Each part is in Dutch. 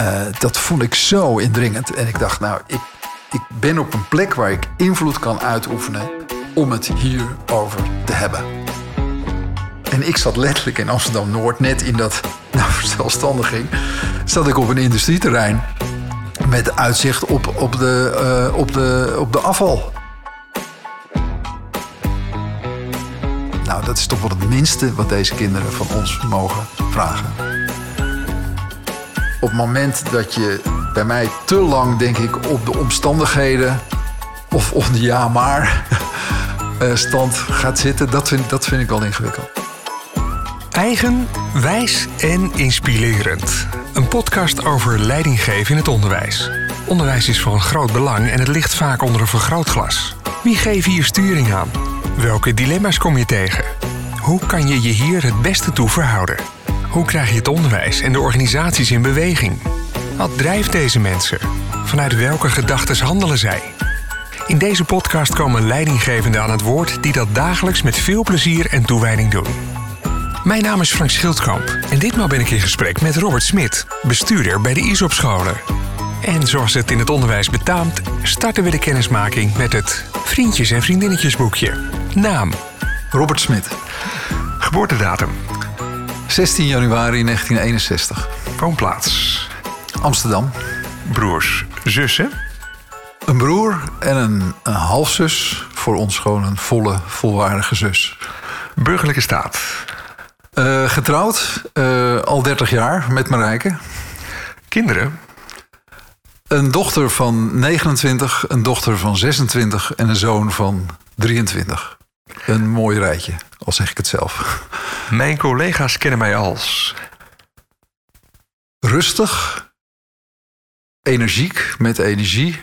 eh, dat vond ik zo indringend. En ik dacht, nou, ik, ik ben op een plek waar ik invloed kan uitoefenen om het hierover te hebben. En ik zat letterlijk in Amsterdam Noord, net in dat nou, verzelfstandiging, zat ik op een industrieterrein met uitzicht op, op, de, eh, op, de, op de afval. Nou, dat is toch wel het minste wat deze kinderen van ons mogen vragen. Op het moment dat je bij mij te lang, denk ik, op de omstandigheden of op de ja maar eh, stand gaat zitten, dat vind, dat vind ik wel ingewikkeld. Eigen, wijs en inspirerend. Een podcast over leidinggeven in het onderwijs. Onderwijs is van groot belang en het ligt vaak onder een vergrootglas. Wie geeft hier sturing aan? Welke dilemma's kom je tegen? Hoe kan je je hier het beste toe verhouden? Hoe krijg je het onderwijs en de organisaties in beweging? Wat drijft deze mensen? Vanuit welke gedachten handelen zij? In deze podcast komen leidinggevenden aan het woord die dat dagelijks met veel plezier en toewijding doen. Mijn naam is Frank Schildkamp en ditmaal ben ik in gesprek met Robert Smit, bestuurder bij de ISOP-scholen. En zoals het in het onderwijs betaamt, starten we de kennismaking met het Vriendjes- en Vriendinnetjesboekje. Naam. Robert Smit, Geboortedatum. 16 januari 1961, Woonplaats. Amsterdam. Broers. Zussen. Een broer en een, een halfzus, voor ons gewoon een volle, volwaardige zus. Burgerlijke staat. Eh, getrouwd, eh, al 30 jaar met Marijke. Kinderen. Een dochter van 29, een dochter van 26 en een zoon van 23. Een mooi rijtje, al zeg ik het zelf. Mijn collega's kennen mij als. Rustig, energiek, met energie,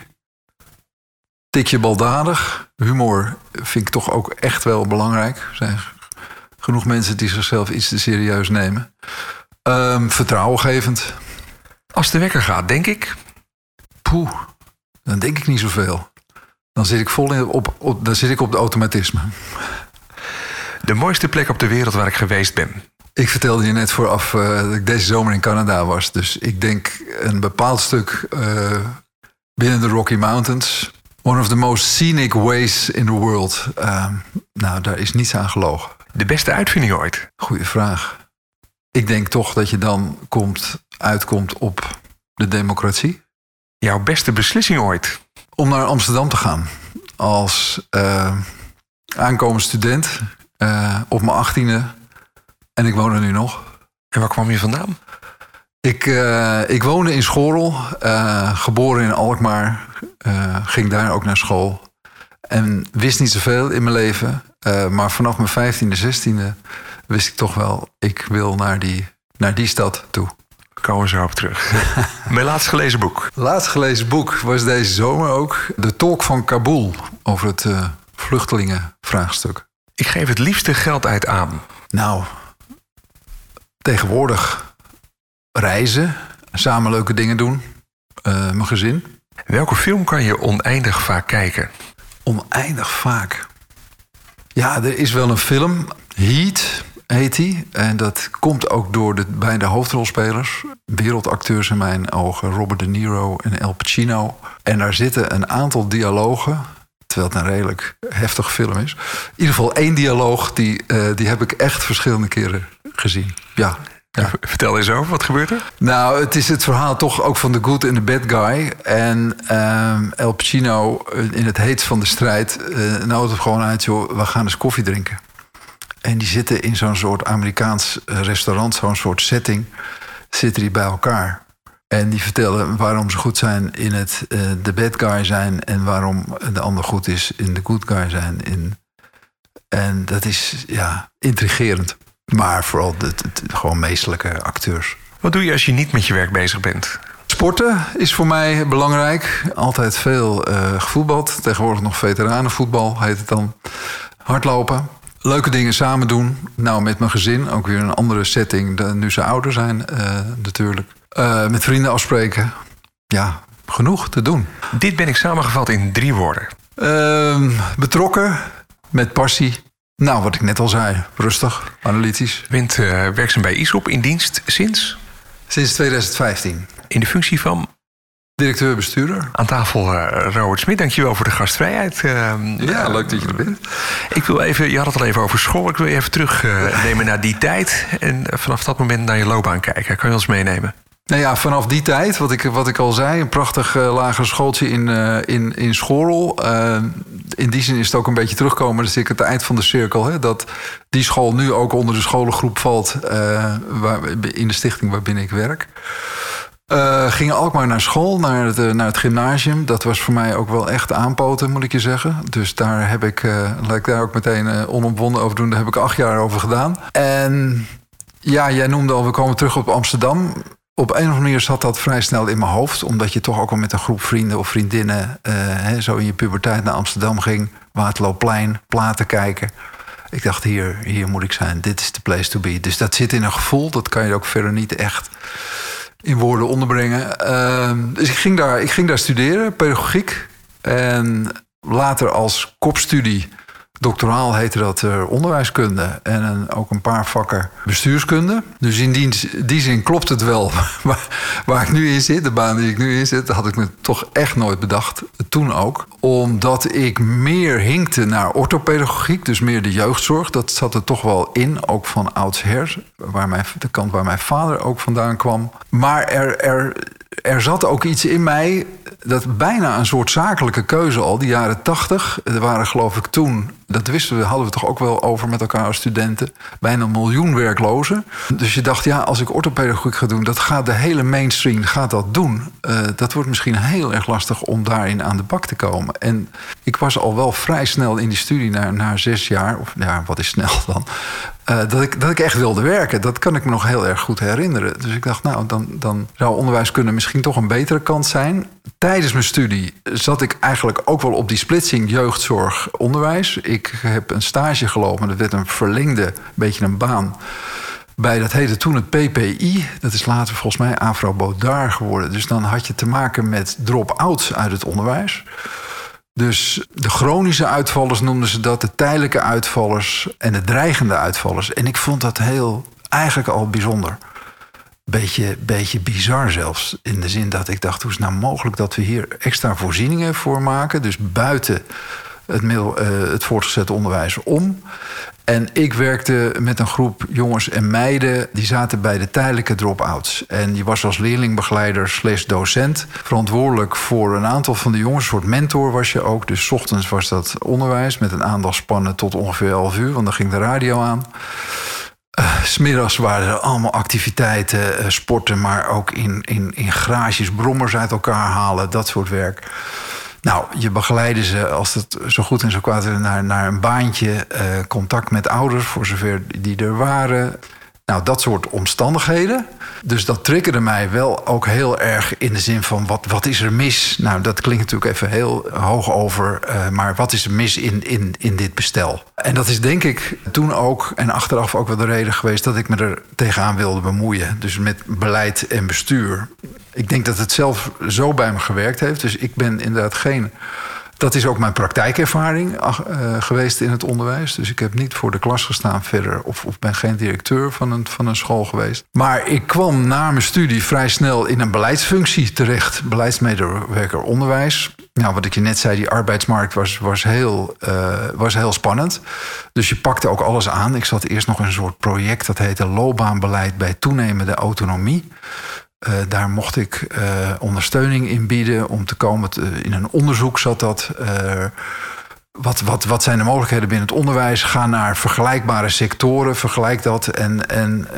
tikje baldadig. Humor vind ik toch ook echt wel belangrijk. Er zijn genoeg mensen die zichzelf iets te serieus nemen. Ehm, vertrouwengevend. Als de wekker gaat, denk ik. Poeh, dan denk ik niet zoveel. Dan zit ik vol in, op, op, dan zit ik op de automatisme. De mooiste plek op de wereld waar ik geweest ben. Ik vertelde je net vooraf eh, dat ik deze zomer in Canada was. Dus ik denk een bepaald stuk eh, binnen de Rocky Mountains. One of the most scenic ways in the world. Ehm, nou, daar is niets aan gelogen. De beste uitvinding ooit. Goeie vraag. Ik denk toch dat je dan komt, uitkomt op de democratie. Jouw beste beslissing ooit. Om naar Amsterdam te gaan. Als eh, aankomend student eh, op mijn achttiende. En ik woon er nu nog. En waar kwam je vandaan? Ik, eh, ik woonde in Schorel, eh, geboren in Alkmaar. ging daar ook naar school. En wist niet zoveel in mijn leven. maar vanaf mijn vijftiende, zestiende wist ik toch wel... ik wil naar die, naar die stad toe. Komen we zo op terug. Mijn laatst gelezen boek. Laatst gelezen boek was deze zomer ook... De Tolk van Kabul over het eh, vluchtelingenvraagstuk. Ik geef het liefste geld uit aan. Nou, tegenwoordig reizen, samen leuke dingen doen, eh, mijn gezin. Welke film kan je oneindig vaak kijken? Oneindig vaak. Ja, er is wel een film, Heat heet die. En dat komt ook door de beide hoofdrolspelers. Wereldacteurs in mijn ogen, Robert De Niro en Al Pacino. En daar zitten een aantal dialogen, terwijl het een redelijk heftig film is. In ieder geval één dialoog, die, eh, die heb ik echt verschillende keren gezien. Ja, ja. Vertel eens over, wat gebeurt er? Nou, het is het verhaal toch ook van de good en de bad guy. En ehm El Pacino eh, in het heet van de strijd uh, nodigt gewoon uit... joh, we gaan eens koffie drinken. En die zitten in zo'n soort Amerikaans eh, restaurant, zo'n soort setting... zitten die bij elkaar. En die vertellen waarom ze goed zijn in het eh, de bad guy zijn... en waarom de ander goed is in de good guy zijn. In... En dat is, ja, intrigerend. Maar vooral de, gewoon meestelijke acteurs. Wat doe je als je niet met je werk bezig bent? Sporten is voor mij belangrijk. Altijd veel eh gevoetbald. Tegenwoordig nog veteranenvoetbal heet het dan. Hardlopen. Leuke dingen samen doen. Nou, met mijn gezin. Ook weer een andere setting dan nu ze ouder zijn eh, natuurlijk. Eh, met vrienden afspreken. Ja, genoeg te doen. Dit ben ik samengevat in drie woorden. Ehm, betrokken. Met passie. Nou, wat ik net al zei. Rustig. Analytisch. Bent eh, werkzaam bij ISOP in dienst sinds? Sinds 2015. in de functie van Directeur-bestuurder. Aan tafel uh, Robert Smit, dankjewel voor de gastvrijheid. Uh, ja, leuk dat je er bent. Ik wil even, je had het al even over school. Ik wil je even terugnemen naar die tijd. En vanaf dat moment naar je loopbaan kijken. Kan je ons meenemen? Nou ja, vanaf die tijd, wat ik, wat ik al zei, een prachtig uh, lagere schooltje in, uh, in, in Schorl. Uh, in die zin is het ook een beetje terugkomen. Dat is ik het eind van de cirkel. Hè, dat die school nu ook onder de scholengroep valt waar, in de stichting waarbinnen ik werk. Uh, ging Alkmaar naar school, naar het, naar het gymnasium. Dat was voor mij ook wel echt aanpoten, moet ik je zeggen. Dus daar heb ik, uh, laat ik daar ook meteen uh, onomwonden over doen. Daar heb ik acht jaar over gedaan. En ja, jij noemde al, we komen terug op Amsterdam. Op een of andere manier zat dat vrij snel in mijn hoofd. Omdat je toch ook al met een groep vrienden of vriendinnen... Hè, zo in je puberteit naar Amsterdam ging. Waterloopplein, platen kijken. Ik dacht, hier, hier moet ik zijn. Dit is de place to be. Dus dat zit in een gevoel. Dat kan je ook verder niet echt in woorden onderbrengen. Uh, dus ik ging, daar, ik ging daar studeren, pedagogiek. En later als kopstudie, doctoraal heette dat uh, onderwijskunde. En ook een paar vakken bestuurskunde. Dus in die, die zin klopt het wel waar, waar, ik nu in zit. De baan die ik nu in zit, had ik me toch echt nooit bedacht. Toen ook. Omdat ik meer hinkte naar orthopedagogiek. Dus meer de jeugdzorg. Dat zat er toch wel in. Ook van oudsher. Waar mijn, de kant waar mijn vader ook vandaan kwam. Maar er, er, er zat ook iets in mij dat bijna een soort zakelijke keuze al, die jaren tachtig. Er waren geloof ik toen, dat wisten we, hadden we toch ook wel over met elkaar als studenten, bijna een miljoen werklozen. Dus je dacht, ja, als ik orthopedagogiek ga doen, dat gaat de hele mainstream gaat dat doen. Uh, dat wordt misschien heel erg lastig om daarin aan de bak te komen. En ik was al wel vrij snel in die studie, na, na zes jaar, of ja, wat is snel dan, uh, dat, ik, dat ik echt wilde werken. Dat kan ik me nog heel erg goed herinneren. Dus ik dacht, nou, dan, dan zou onderwijskunde misschien toch een betere kant zijn. Tijdens mijn studie zat ik eigenlijk ook wel op die splitsing jeugdzorg onderwijs. Ik heb een stage gelopen, dat werd een verlengde, beetje een baan. Bij dat heette toen het PPI. Dat is later volgens mij Afro Baudard geworden. Dus dan had je te maken met drop-outs uit het onderwijs. Dus de chronische uitvallers noemden ze dat, de tijdelijke uitvallers en de dreigende uitvallers. En ik vond dat heel, eigenlijk al bijzonder. Beetje, beetje bizar zelfs. In de zin dat ik dacht, hoe is het nou mogelijk dat we hier extra voorzieningen voor maken? Dus buiten het, middel, uh, het voortgezet onderwijs om. En ik werkte met een groep jongens en meiden... die zaten bij de tijdelijke drop-outs. En je was als leerlingbegeleider slash docent... verantwoordelijk voor een aantal van de jongens. Een soort mentor was je ook. Dus ochtends was dat onderwijs met een aandachtspannen tot ongeveer 11 uur... want dan ging de radio aan. Uh, smiddags waren er allemaal activiteiten, uh, sporten... maar ook in, in, in garages brommers uit elkaar halen, dat soort werk... Nou, je begeleidde ze, als het zo goed en zo kwaad naar, naar een baantje. Uh, contact met ouders, voor zover die er waren. Nou, dat soort omstandigheden. Dus dat triggerde mij wel ook heel erg in de zin van... wat, wat is er mis? Nou, dat klinkt natuurlijk even heel hoog over... Uh, maar wat is er mis in, in, in dit bestel? En dat is denk ik toen ook en achteraf ook wel de reden geweest... dat ik me er tegenaan wilde bemoeien. Dus met beleid en bestuur. Ik denk dat het zelf zo bij me gewerkt heeft. Dus ik ben inderdaad geen dat is ook mijn praktijkervaring uh, geweest in het onderwijs. Dus ik heb niet voor de klas gestaan verder. Of, of ben geen directeur van een, van een school geweest. Maar ik kwam na mijn studie vrij snel in een beleidsfunctie terecht. Beleidsmedewerker onderwijs. Nou, wat ik je net zei, die arbeidsmarkt was, was, heel, uh, was heel spannend. Dus je pakte ook alles aan. Ik zat eerst nog in een soort project dat heette loopbaanbeleid bij toenemende autonomie. Uh, daar mocht ik uh, ondersteuning in bieden om te komen. Te, in een onderzoek zat dat. Uh, wat, wat, wat zijn de mogelijkheden binnen het onderwijs? Ga naar vergelijkbare sectoren, vergelijk dat en, en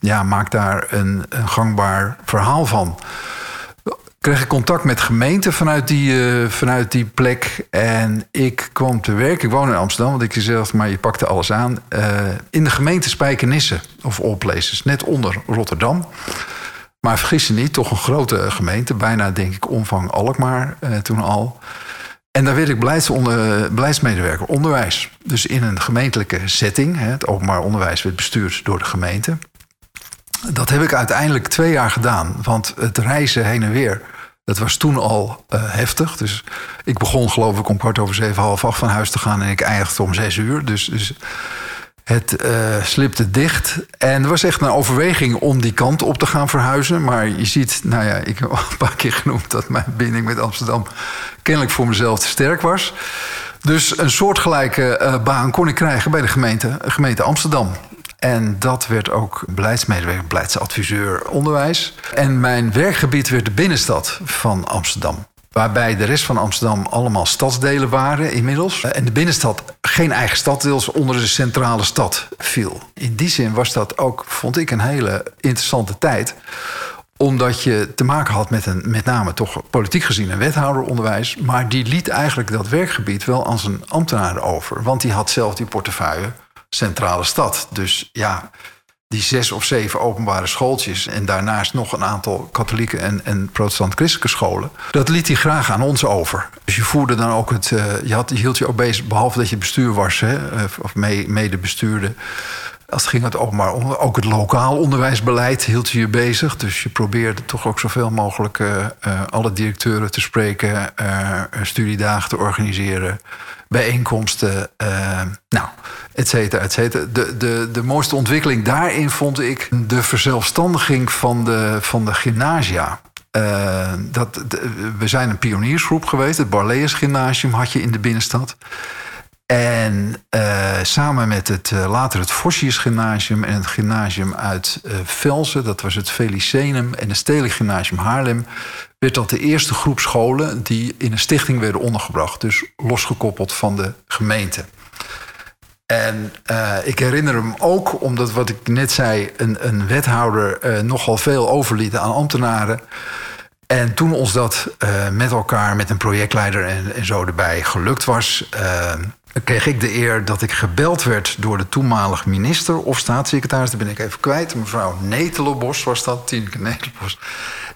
ja, maak daar een, een gangbaar verhaal van. Kreeg ik contact met gemeenten vanuit die, vanuit die plek. En ik kwam te werk. Ik woon in Amsterdam, want ik zelf, maar je pakte alles aan. in de gemeente Spijkenisse, of all places, net onder Rotterdam. Maar vergis je niet, toch een grote gemeente. Bijna, denk ik, omvang Alkmaar eh, toen al. En daar werd ik beleidsmedewerker onderwijs. Dus in een gemeentelijke setting. Hè, het openbaar onderwijs werd bestuurd door de gemeente. Dat heb ik uiteindelijk twee jaar gedaan. Want het reizen heen en weer, dat was toen al uh, heftig. Dus ik begon geloof ik om kwart over zeven, half acht van huis te gaan... en ik eindigde om zes uur. Dus, dus Het uh, slipte dicht. En er was echt een overweging om die kant op te gaan verhuizen. Maar je ziet, nou ja, ik heb al een paar keer genoemd dat mijn binding met Amsterdam kennelijk voor mezelf te sterk was. Dus een soortgelijke uh, baan kon ik krijgen bij de gemeente, gemeente Amsterdam. En dat werd ook beleidsmedewerker, beleidsadviseur onderwijs. En mijn werkgebied werd de binnenstad van Amsterdam. Waarbij de rest van Amsterdam allemaal stadsdelen waren inmiddels. En de binnenstad geen eigen staddeels onder de centrale stad viel. In die zin was dat ook, vond ik, een hele interessante tijd omdat je te maken had met een, met name toch politiek gezien een wethouderonderwijs. Maar die liet eigenlijk dat werkgebied wel aan zijn ambtenaren over. Want die had zelf die portefeuille centrale stad. Dus ja, die zes of zeven openbare schooltjes... en daarnaast nog een aantal katholieke en, en protestant-christelijke scholen... dat liet hij graag aan ons over. Dus je voerde dan ook het... Uh, je, had, je hield je ook bezig, behalve dat je bestuur was... Hè, eh, of mee, mede bestuurde... Als het ging het openbaar ook het lokaal onderwijsbeleid hield je je bezig. Dus je probeerde toch ook zoveel mogelijk uh, alle directeuren te spreken, studiedagen te organiseren, bijeenkomsten, nou, et cetera, et. De, de, de mooiste ontwikkeling daarin vond ik de verzelfstandiging van de, van de gymnasia. dat, we zijn een pioniersgroep geweest. Het Barlees Gymnasium had je in de binnenstad. En uh, samen met het, uh, later het Vossius Gymnasium en het gymnasium uit Velzen, dat was het Felicenum en het Stedelijk Gymnasium Haarlem, werd dat de eerste groep scholen die in een stichting werden ondergebracht. Dus losgekoppeld van de gemeente. En ik herinner hem ook, omdat wat ik net zei, een, een wethouder nogal veel overliet aan ambtenaren. En toen ons dat met elkaar, met een projectleider en, zo erbij gelukt was, kreeg ik de eer dat ik gebeld werd door de toenmalig minister of staatssecretaris. Dat ben ik even kwijt. Mevrouw Netelenbos was dat, Tineke Netelenbos.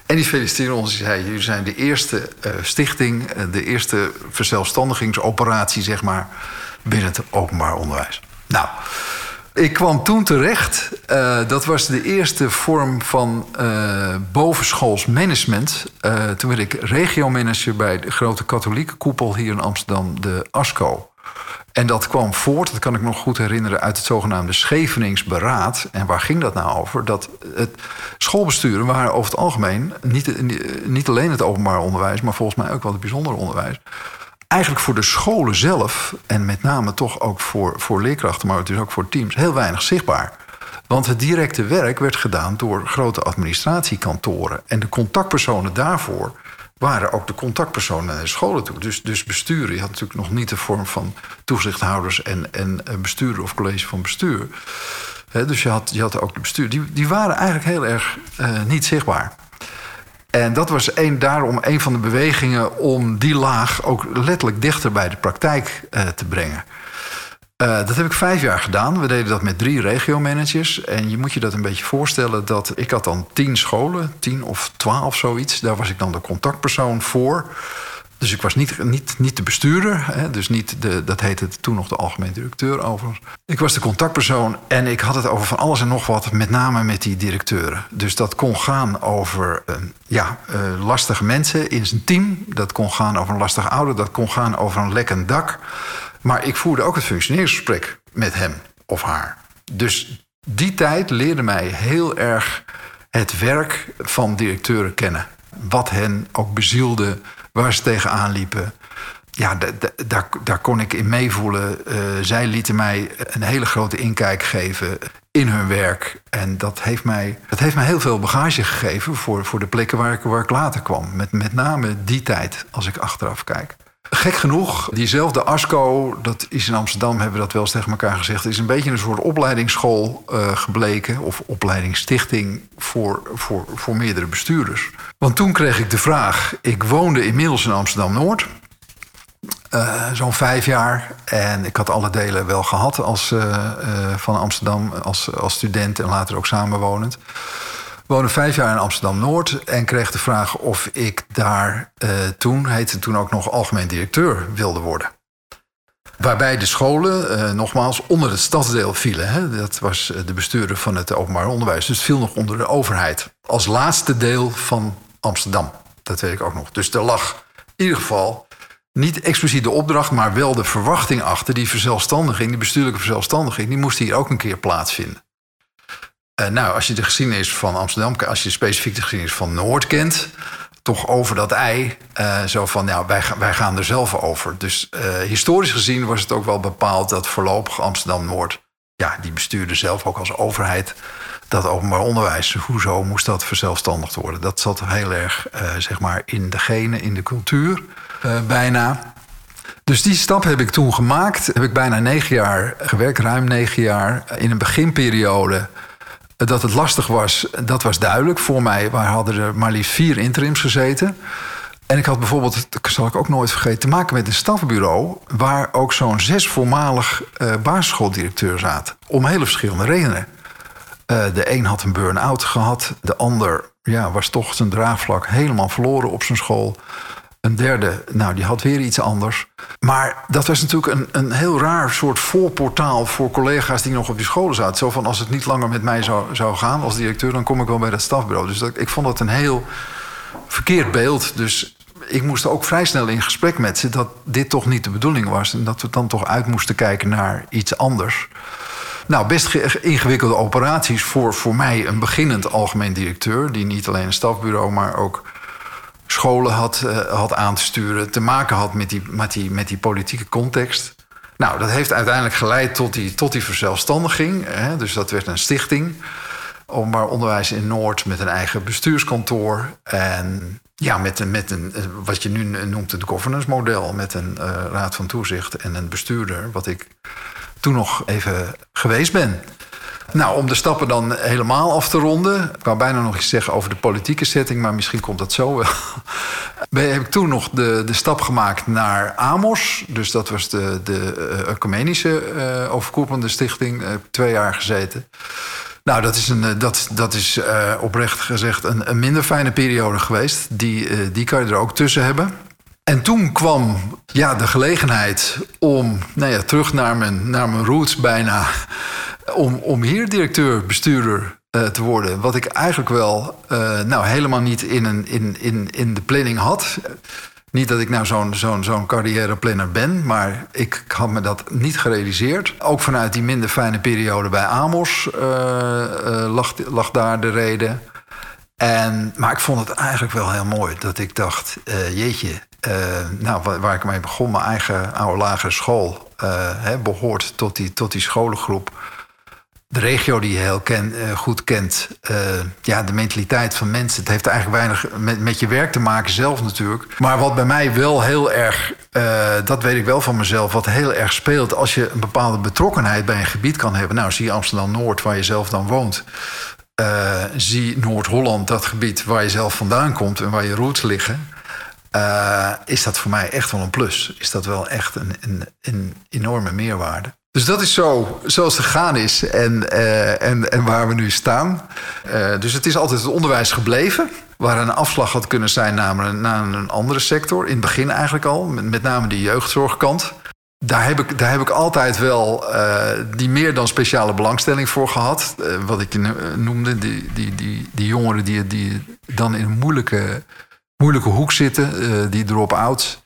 En die feliciteerde ons. Die zei, jullie zijn de eerste stichting, de eerste verzelfstandigingsoperatie, zeg maar, binnen het openbaar onderwijs. Nou, ik kwam toen terecht. Uh, dat was de eerste vorm van bovenschools management. toen werd ik regiomanager bij de grote katholieke koepel hier in Amsterdam, de ASCO. En dat kwam voort, dat kan ik nog goed herinneren, uit het zogenaamde Scheveningsberaad. En waar ging dat nou over? Dat het schoolbesturen waren over het algemeen, niet, niet alleen het openbaar onderwijs, maar volgens mij ook wel het bijzonder onderwijs. Eigenlijk voor de scholen zelf, en met name toch ook voor, voor leerkrachten, maar dus ook voor teams, heel weinig zichtbaar. Want het directe werk werd gedaan door grote administratiekantoren. En de contactpersonen daarvoor waren ook de contactpersonen naar de scholen toe. Dus, dus besturen, je had natuurlijk nog niet de vorm van toezichthouders en, en bestuurder of college van bestuur. dus je had, je had ook de bestuur. Die, die waren eigenlijk heel erg uh, niet zichtbaar. En dat was een, daarom een van de bewegingen om die laag ook letterlijk dichter bij de praktijk uh, te brengen. Uh, dat heb ik vijf jaar gedaan. We deden dat met drie regiomanagers. En je moet je dat een beetje voorstellen dat ik had dan tien scholen, tien of twaalf zoiets. Daar was ik dan de contactpersoon voor. Dus ik was niet, niet, niet de bestuurder, hè, dus niet de, dat heette toen nog de algemeen directeur overigens. Ik was de contactpersoon en ik had het over van alles en nog wat, met name met die directeuren. Dus dat kon gaan over uh, ja, uh, lastige mensen in zijn team. Dat kon gaan over een lastig ouder. Dat kon gaan over een lekkend dak. Maar ik voerde ook het functioneringsgesprek met hem of haar. Dus die tijd leerde mij heel erg het werk van directeuren kennen. Wat hen ook bezielde, waar ze tegenaan liepen. Ja, daar, daar kon ik in meevoelen. Uh, zij lieten mij een hele grote inkijk geven in hun werk. En dat heeft mij, dat heeft mij heel veel bagage gegeven voor, voor de plekken waar ik, waar ik later kwam. Met, met name die tijd, als ik achteraf kijk. Gek genoeg, diezelfde ASCO, dat is in Amsterdam, hebben we dat wel eens tegen elkaar gezegd, is een beetje een soort opleidingsschool uh, gebleken, of opleidingsstichting voor, voor, voor meerdere bestuurders. Want toen kreeg ik de vraag, ik woonde inmiddels in Amsterdam Noord. Uh, Zo'n vijf jaar. En ik had alle delen wel gehad als, uh, van Amsterdam als, als student en later ook samenwonend woonde vijf jaar in Amsterdam-Noord en kreeg de vraag of ik daar uh, toen, heette toen ook nog algemeen directeur, wilde worden. Waarbij de scholen uh, nogmaals onder het stadsdeel vielen. Hè. Dat was de bestuurder van het openbaar onderwijs. Dus het viel nog onder de overheid. Als laatste deel van Amsterdam. Dat weet ik ook nog. Dus er lag in ieder geval niet expliciet de opdracht, maar wel de verwachting achter. Die verzelfstandiging, die bestuurlijke verzelfstandiging, die moest hier ook een keer plaatsvinden. Uh, nou, als je de geschiedenis van Amsterdam, als je specifiek de geschiedenis van Noord kent, toch over dat ei. Uh, zo van, ja, wij, wij gaan er zelf over. Dus uh, historisch gezien was het ook wel bepaald dat voorlopig Amsterdam-Noord... ja, die bestuurde zelf ook als overheid dat openbaar onderwijs. Hoezo moest dat verzelfstandigd worden? Dat zat heel erg, zeg maar, in de genen, in de cultuur, bijna. Dus die stap heb ik toen gemaakt. Heb ik bijna negen jaar gewerkt, ruim negen jaar. In een beginperiode dat het lastig was, dat was duidelijk voor mij. We hadden er maar liefst vier interims gezeten. En ik had bijvoorbeeld, dat zal ik ook nooit vergeten, te maken met een stafbureau. waar ook zo'n zes voormalig uh, basisschooldirecteur zaten. Om hele verschillende redenen. Uh, de een had een burn-out gehad. De ander ja, was toch zijn draagvlak helemaal verloren op zijn school. Een derde, nou, die had weer iets anders. Maar dat was natuurlijk een, een heel raar soort voorportaal voor collega's die nog op die scholen zaten. Zo van als het niet langer met mij zou, zou gaan als directeur, dan kom ik wel bij dat stafbureau. Dus dat, ik vond dat een heel verkeerd beeld. Dus ik moest ook vrij snel in gesprek met ze dat dit toch niet de bedoeling was. En dat we dan toch uit moesten kijken naar iets anders. Nou, best ingewikkelde operaties voor, voor mij een beginnend algemeen directeur, die niet alleen een stafbureau, maar ook scholen had, uh, had aan te sturen, te maken had met die, met, die, met die politieke context. Nou, dat heeft uiteindelijk geleid tot die, tot die verzelfstandiging. Hè? Dus dat werd een stichting. Openbaar onderwijs in Noord met een eigen bestuurskantoor. En ja, met, een, met een, wat je nu noemt het governance model. Met een uh, raad van toezicht en een bestuurder. Wat ik toen nog even geweest ben. Nou, om de stappen dan helemaal af te ronden. Ik wou bijna nog iets zeggen over de politieke setting, maar misschien komt dat zo wel. heb ik toen nog de, de stap gemaakt naar Amos. Dus dat was de, de uh, ecumenische uh, overkoepelende stichting. Ik twee jaar gezeten. Nou, dat is, een, dat, dat is uh, oprecht gezegd een, een, minder fijne periode geweest. Die, die kan je er ook tussen hebben. En toen kwam ja, de gelegenheid om nou ja, terug naar mijn, naar mijn roots bijna om, om hier directeur, bestuurder uh, te worden. Wat ik eigenlijk wel uh, nou, helemaal niet in, een, in, in, in de planning had. Niet dat ik nou zo'n zo'n zo'n carrièreplanner ben, maar ik had me dat niet gerealiseerd. Ook vanuit die minder fijne periode bij Amos uh, lag, lag daar de reden. En, maar ik vond het eigenlijk wel heel mooi dat ik dacht: jeetje, nou, waar, waar, ik mee begon, mijn eigen oude lagere school, hè, behoort tot die, tot die scholengroep de regio die je heel uh, goed kent. Uh, ja, de mentaliteit van mensen. Het heeft eigenlijk weinig met, met je werk te maken zelf natuurlijk. Maar wat bij mij wel heel erg, uh, dat weet ik wel van mezelf... wat heel erg speelt als je een bepaalde betrokkenheid bij een gebied kan hebben. Nou, zie Amsterdam-Noord, waar je zelf dan woont. zie Noord-Holland, dat gebied waar je zelf vandaan komt... en waar je roots liggen. is dat voor mij echt wel een plus. Is dat wel echt een, een, een enorme meerwaarde. Dus dat is zo zoals het gegaan is en, uh, en, en waar we nu staan. Uh, dus het is altijd het onderwijs gebleven. Waar een afslag had kunnen zijn naar naar een andere sector. In het begin eigenlijk al, met, name de jeugdzorgkant. Daar heb ik, daar heb ik altijd wel uh, die meer dan speciale belangstelling voor gehad. wat ik noemde, die, die, die, die jongeren die, die dan in een moeilijke, moeilijke hoek zitten, die drop-outs.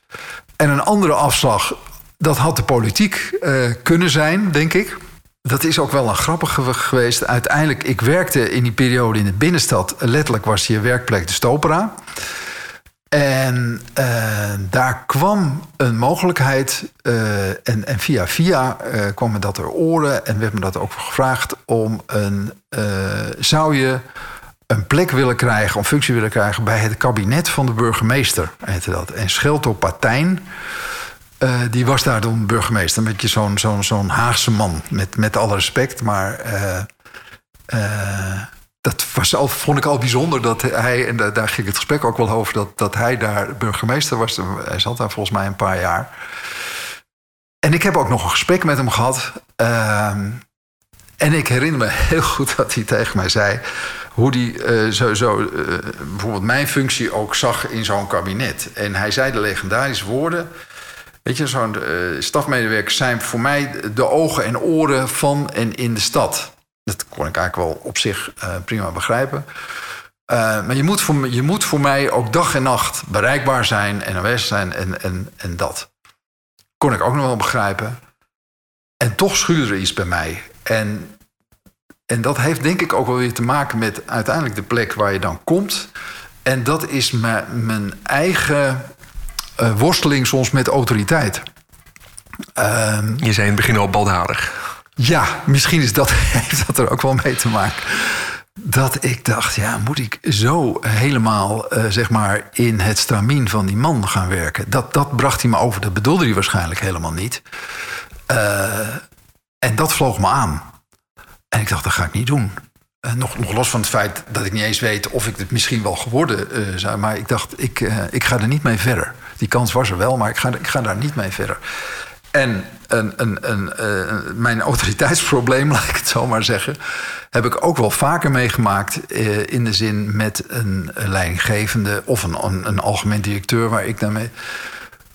En een andere afslag dat had de politiek uh, kunnen zijn, denk ik. Dat is ook wel een grappige geweest. Uiteindelijk, ik werkte in die periode in de binnenstad. Letterlijk was je werkplek de Stopera. En uh, daar kwam een mogelijkheid. Uh, en, en, via via kwam me dat er oren. En werd me dat ook gevraagd om een. zou je een plek willen krijgen, een functie willen krijgen bij het kabinet van de burgemeester, heette dat. En Schelto Patijn uh, die was daar dan burgemeester. Een beetje zo'n Haagse man. Met, met alle respect. Maar uh, uh, dat was al, vond ik al bijzonder dat hij... en daar ging het gesprek ook wel over... dat, dat hij daar burgemeester was. Hij zat daar volgens mij een paar jaar. En ik heb ook nog een gesprek met hem gehad. Ehm, en ik herinner me heel goed dat hij tegen mij zei... hoe hij zo, zo bijvoorbeeld mijn functie ook zag in zo'n kabinet. En hij zei de legendarische woorden... Weet je, zo'n uh, stafmedewerkers zijn voor mij de ogen en oren van en in de stad. Dat kon ik eigenlijk wel op zich uh, prima begrijpen. maar je moet, voor, je moet voor mij ook dag en nacht bereikbaar zijn en aanwezig zijn en, en, en dat. Kon ik ook nog wel begrijpen. En toch schuurde er iets bij mij. En, en dat heeft denk ik ook wel weer te maken met uiteindelijk de plek waar je dan komt. En dat is mijn eigen uh, worsteling soms met autoriteit. Ehm, je zei in het begin al baldadig. Ja, misschien is dat, heeft dat er ook wel mee te maken. Dat ik dacht, ja, moet ik zo helemaal uh, zeg maar in het stramien van die man gaan werken? Dat, dat bracht hij me over. Dat bedoelde hij waarschijnlijk helemaal niet. Uh, en dat vloog me aan. En ik dacht, dat ga ik niet doen. Uh, nog, nog los van het feit dat ik niet eens weet of ik het misschien wel geworden uh, zou. Maar ik dacht, ik, ik ga er niet mee verder. Die kans was er wel, maar ik ga, ik ga daar niet mee verder. En een, een, een, mijn autoriteitsprobleem, laat ik het zo maar zeggen, heb ik ook wel vaker meegemaakt. In de zin met een, leidinggevende of een, een, een, algemeen directeur waar ik daarmee.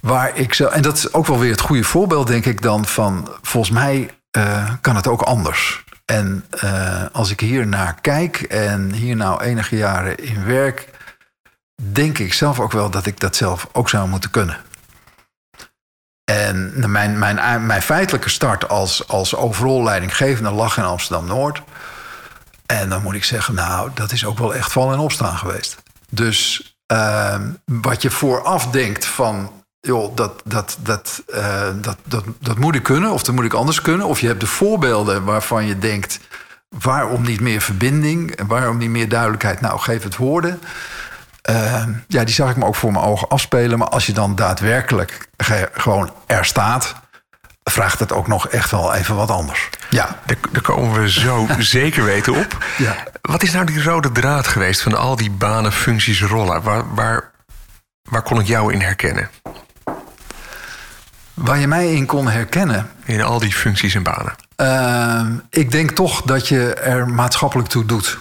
Waar ik zo, en dat is ook wel weer het goede voorbeeld, denk ik dan, van volgens mij kan het ook anders. En als ik hier naar kijk en hier nou enige jaren in werk, denk ik zelf ook wel dat ik dat zelf ook zou moeten kunnen. En mijn, mijn, mijn feitelijke start als, als overal leidinggevende lag in Amsterdam-Noord. En dan moet ik zeggen, nou, dat is ook wel echt vallen en opstaan geweest. Dus uh, wat je vooraf denkt van, joh, dat, dat, dat, uh, dat, dat, dat moet ik kunnen of dat moet ik anders kunnen. Of je hebt de voorbeelden waarvan je denkt, waarom niet meer verbinding? Waarom niet meer duidelijkheid? Nou, geef het woorden. Uh, ja, die zag ik me ook voor mijn ogen afspelen. Maar als je dan daadwerkelijk gewoon er staat, vraagt het ook nog echt wel even wat anders. Ja, daar, komen we zo zeker weten op. Ja. Wat is nou die rode draad geweest van al die banen, functies, rollen? Waar, waar, waar kon ik jou in herkennen? Waar je mij in kon herkennen? In al die functies en banen. Uh, ik denk toch dat je er maatschappelijk toe doet.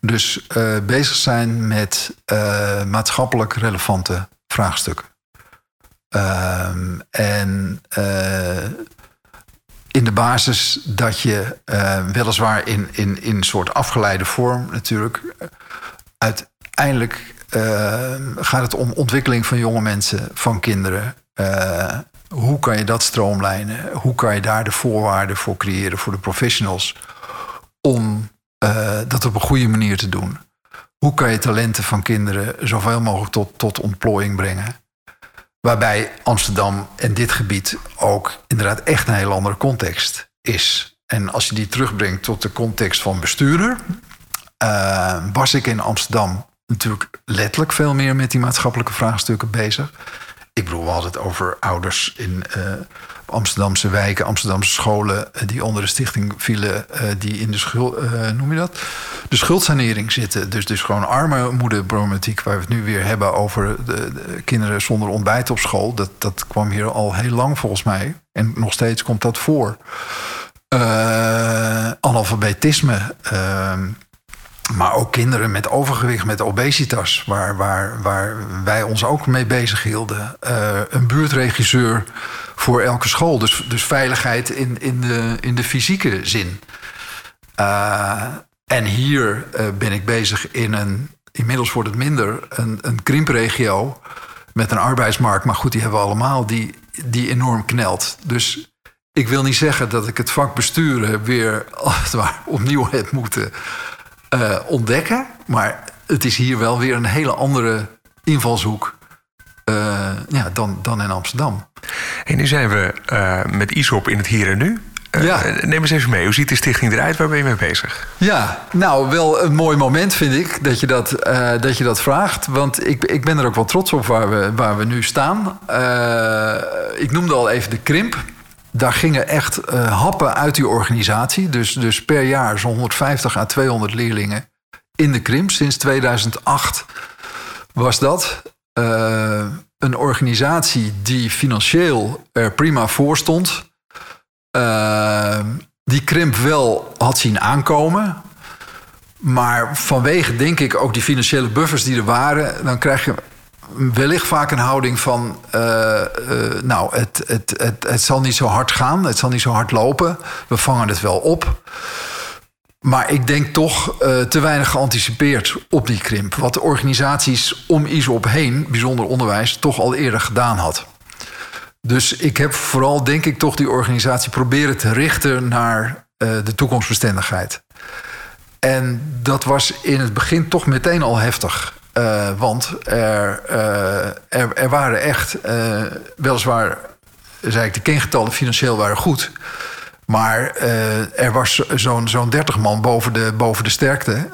Dus uh, bezig zijn met uh, maatschappelijk relevante vraagstukken. Uh, en uh, in de basis dat je weliswaar in, in, in een soort afgeleide vorm natuurlijk. Uiteindelijk gaat het om ontwikkeling van jonge mensen, van kinderen. Hoe kan je dat stroomlijnen? Hoe kan je daar de voorwaarden voor creëren voor de professionals? Om uh, dat op een goede manier te doen. Hoe kan je talenten van kinderen zoveel mogelijk tot, tot ontplooiing brengen? Waarbij Amsterdam en dit gebied ook inderdaad echt een heel andere context is. En als je die terugbrengt tot de context van bestuurder, uh, was ik in Amsterdam natuurlijk letterlijk veel meer met die maatschappelijke vraagstukken bezig. Ik bedoel, we hadden het over ouders in uh, Amsterdamse wijken, Amsterdamse scholen eh, die onder de stichting vielen, uh, die in de schuld, noem je dat? De schuldsanering zitten. Dus, dus gewoon armoedeproblematiek, waar we het nu weer hebben over de, de, kinderen zonder ontbijt op school. Dat, dat kwam hier al heel lang volgens mij. En nog steeds komt dat voor. analfabetisme. Maar ook kinderen met overgewicht, met obesitas, waar, waar, waar wij ons ook mee bezig hielden. Uh, een buurtregisseur voor elke school. Dus, dus veiligheid in, in, de, in de fysieke zin. Uh, en hier uh, ben ik bezig in een, inmiddels wordt het minder, een, een krimpregio met een arbeidsmarkt. Maar goed, die hebben we allemaal, die, die enorm knelt. Dus ik wil niet zeggen dat ik het vak besturen weer als het ware, opnieuw heb moeten uh, ontdekken. Maar het is hier wel weer een hele andere invalshoek uh, ja, dan, dan in Amsterdam. En nu zijn we uh, met ISOP in het hier en nu. ja. Neem eens even mee. Hoe ziet de stichting eruit? Waar ben je mee bezig? Ja, nou, wel een mooi moment vind ik dat je dat, dat, je dat vraagt. Want ik, ik ben er ook wel trots op waar we, waar we nu staan. ik noemde al even de krimp daar gingen echt uh, happen uit die organisatie. Dus, dus per jaar zo'n 150 à 200 leerlingen in de krimp. Sinds 2008 was dat. Uh, een organisatie die financieel er prima voor stond. Uh, die krimp wel had zien aankomen. Maar vanwege, denk ik, ook die financiële buffers die er waren, dan krijg je wellicht vaak een houding van... Uh, uh, nou, het, het, het, het zal niet zo hard gaan, het zal niet zo hard lopen. We vangen het wel op. Maar ik denk toch te weinig geanticipeerd op die krimp. Wat de organisaties om ISOP heen, bijzonder onderwijs, toch al eerder gedaan had. Dus ik heb vooral, denk ik, toch die organisatie proberen te richten naar de toekomstbestendigheid. En dat was in het begin toch meteen al heftig. Uh, want er, uh, er, er, waren echt, uh, weliswaar, zei ik, de kengetallen financieel waren goed. Maar er was zo'n zo'n 30 man boven de, boven de sterkte,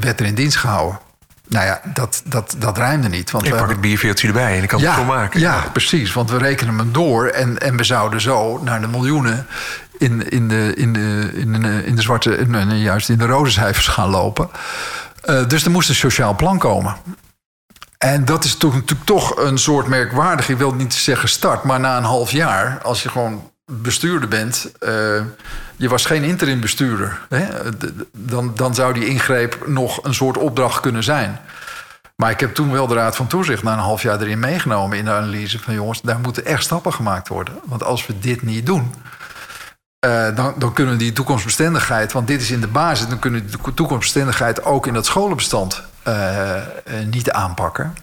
werd er in dienst gehouden. Nou ja, dat, dat, dat ruimde niet. Want ik pak het bierveeltje erbij en ik kan ja, het voor maken. Ja, precies. Want we rekenen hem door en, en we zouden zo naar de miljoenen in, in, de, in, de, in, de, in de zwarte, in, juist in de rode cijfers gaan lopen. Uh, dus er moest een sociaal plan komen. En dat is toch, natuurlijk toch een soort merkwaardig, ik wil niet zeggen start, maar na een half jaar, als je gewoon bestuurder bent, uh, je was geen interim bestuurder, hè? Dan, dan zou die ingreep nog een soort opdracht kunnen zijn. Maar ik heb toen wel de Raad van Toezicht na een half jaar erin meegenomen in de analyse van jongens, daar moeten echt stappen gemaakt worden. Want als we dit niet doen, uh, dan, dan, kunnen die toekomstbestendigheid, want dit is in de basis, dan kunnen de toekomstbestendigheid ook in dat scholenbestand uh, uh, niet aanpakken.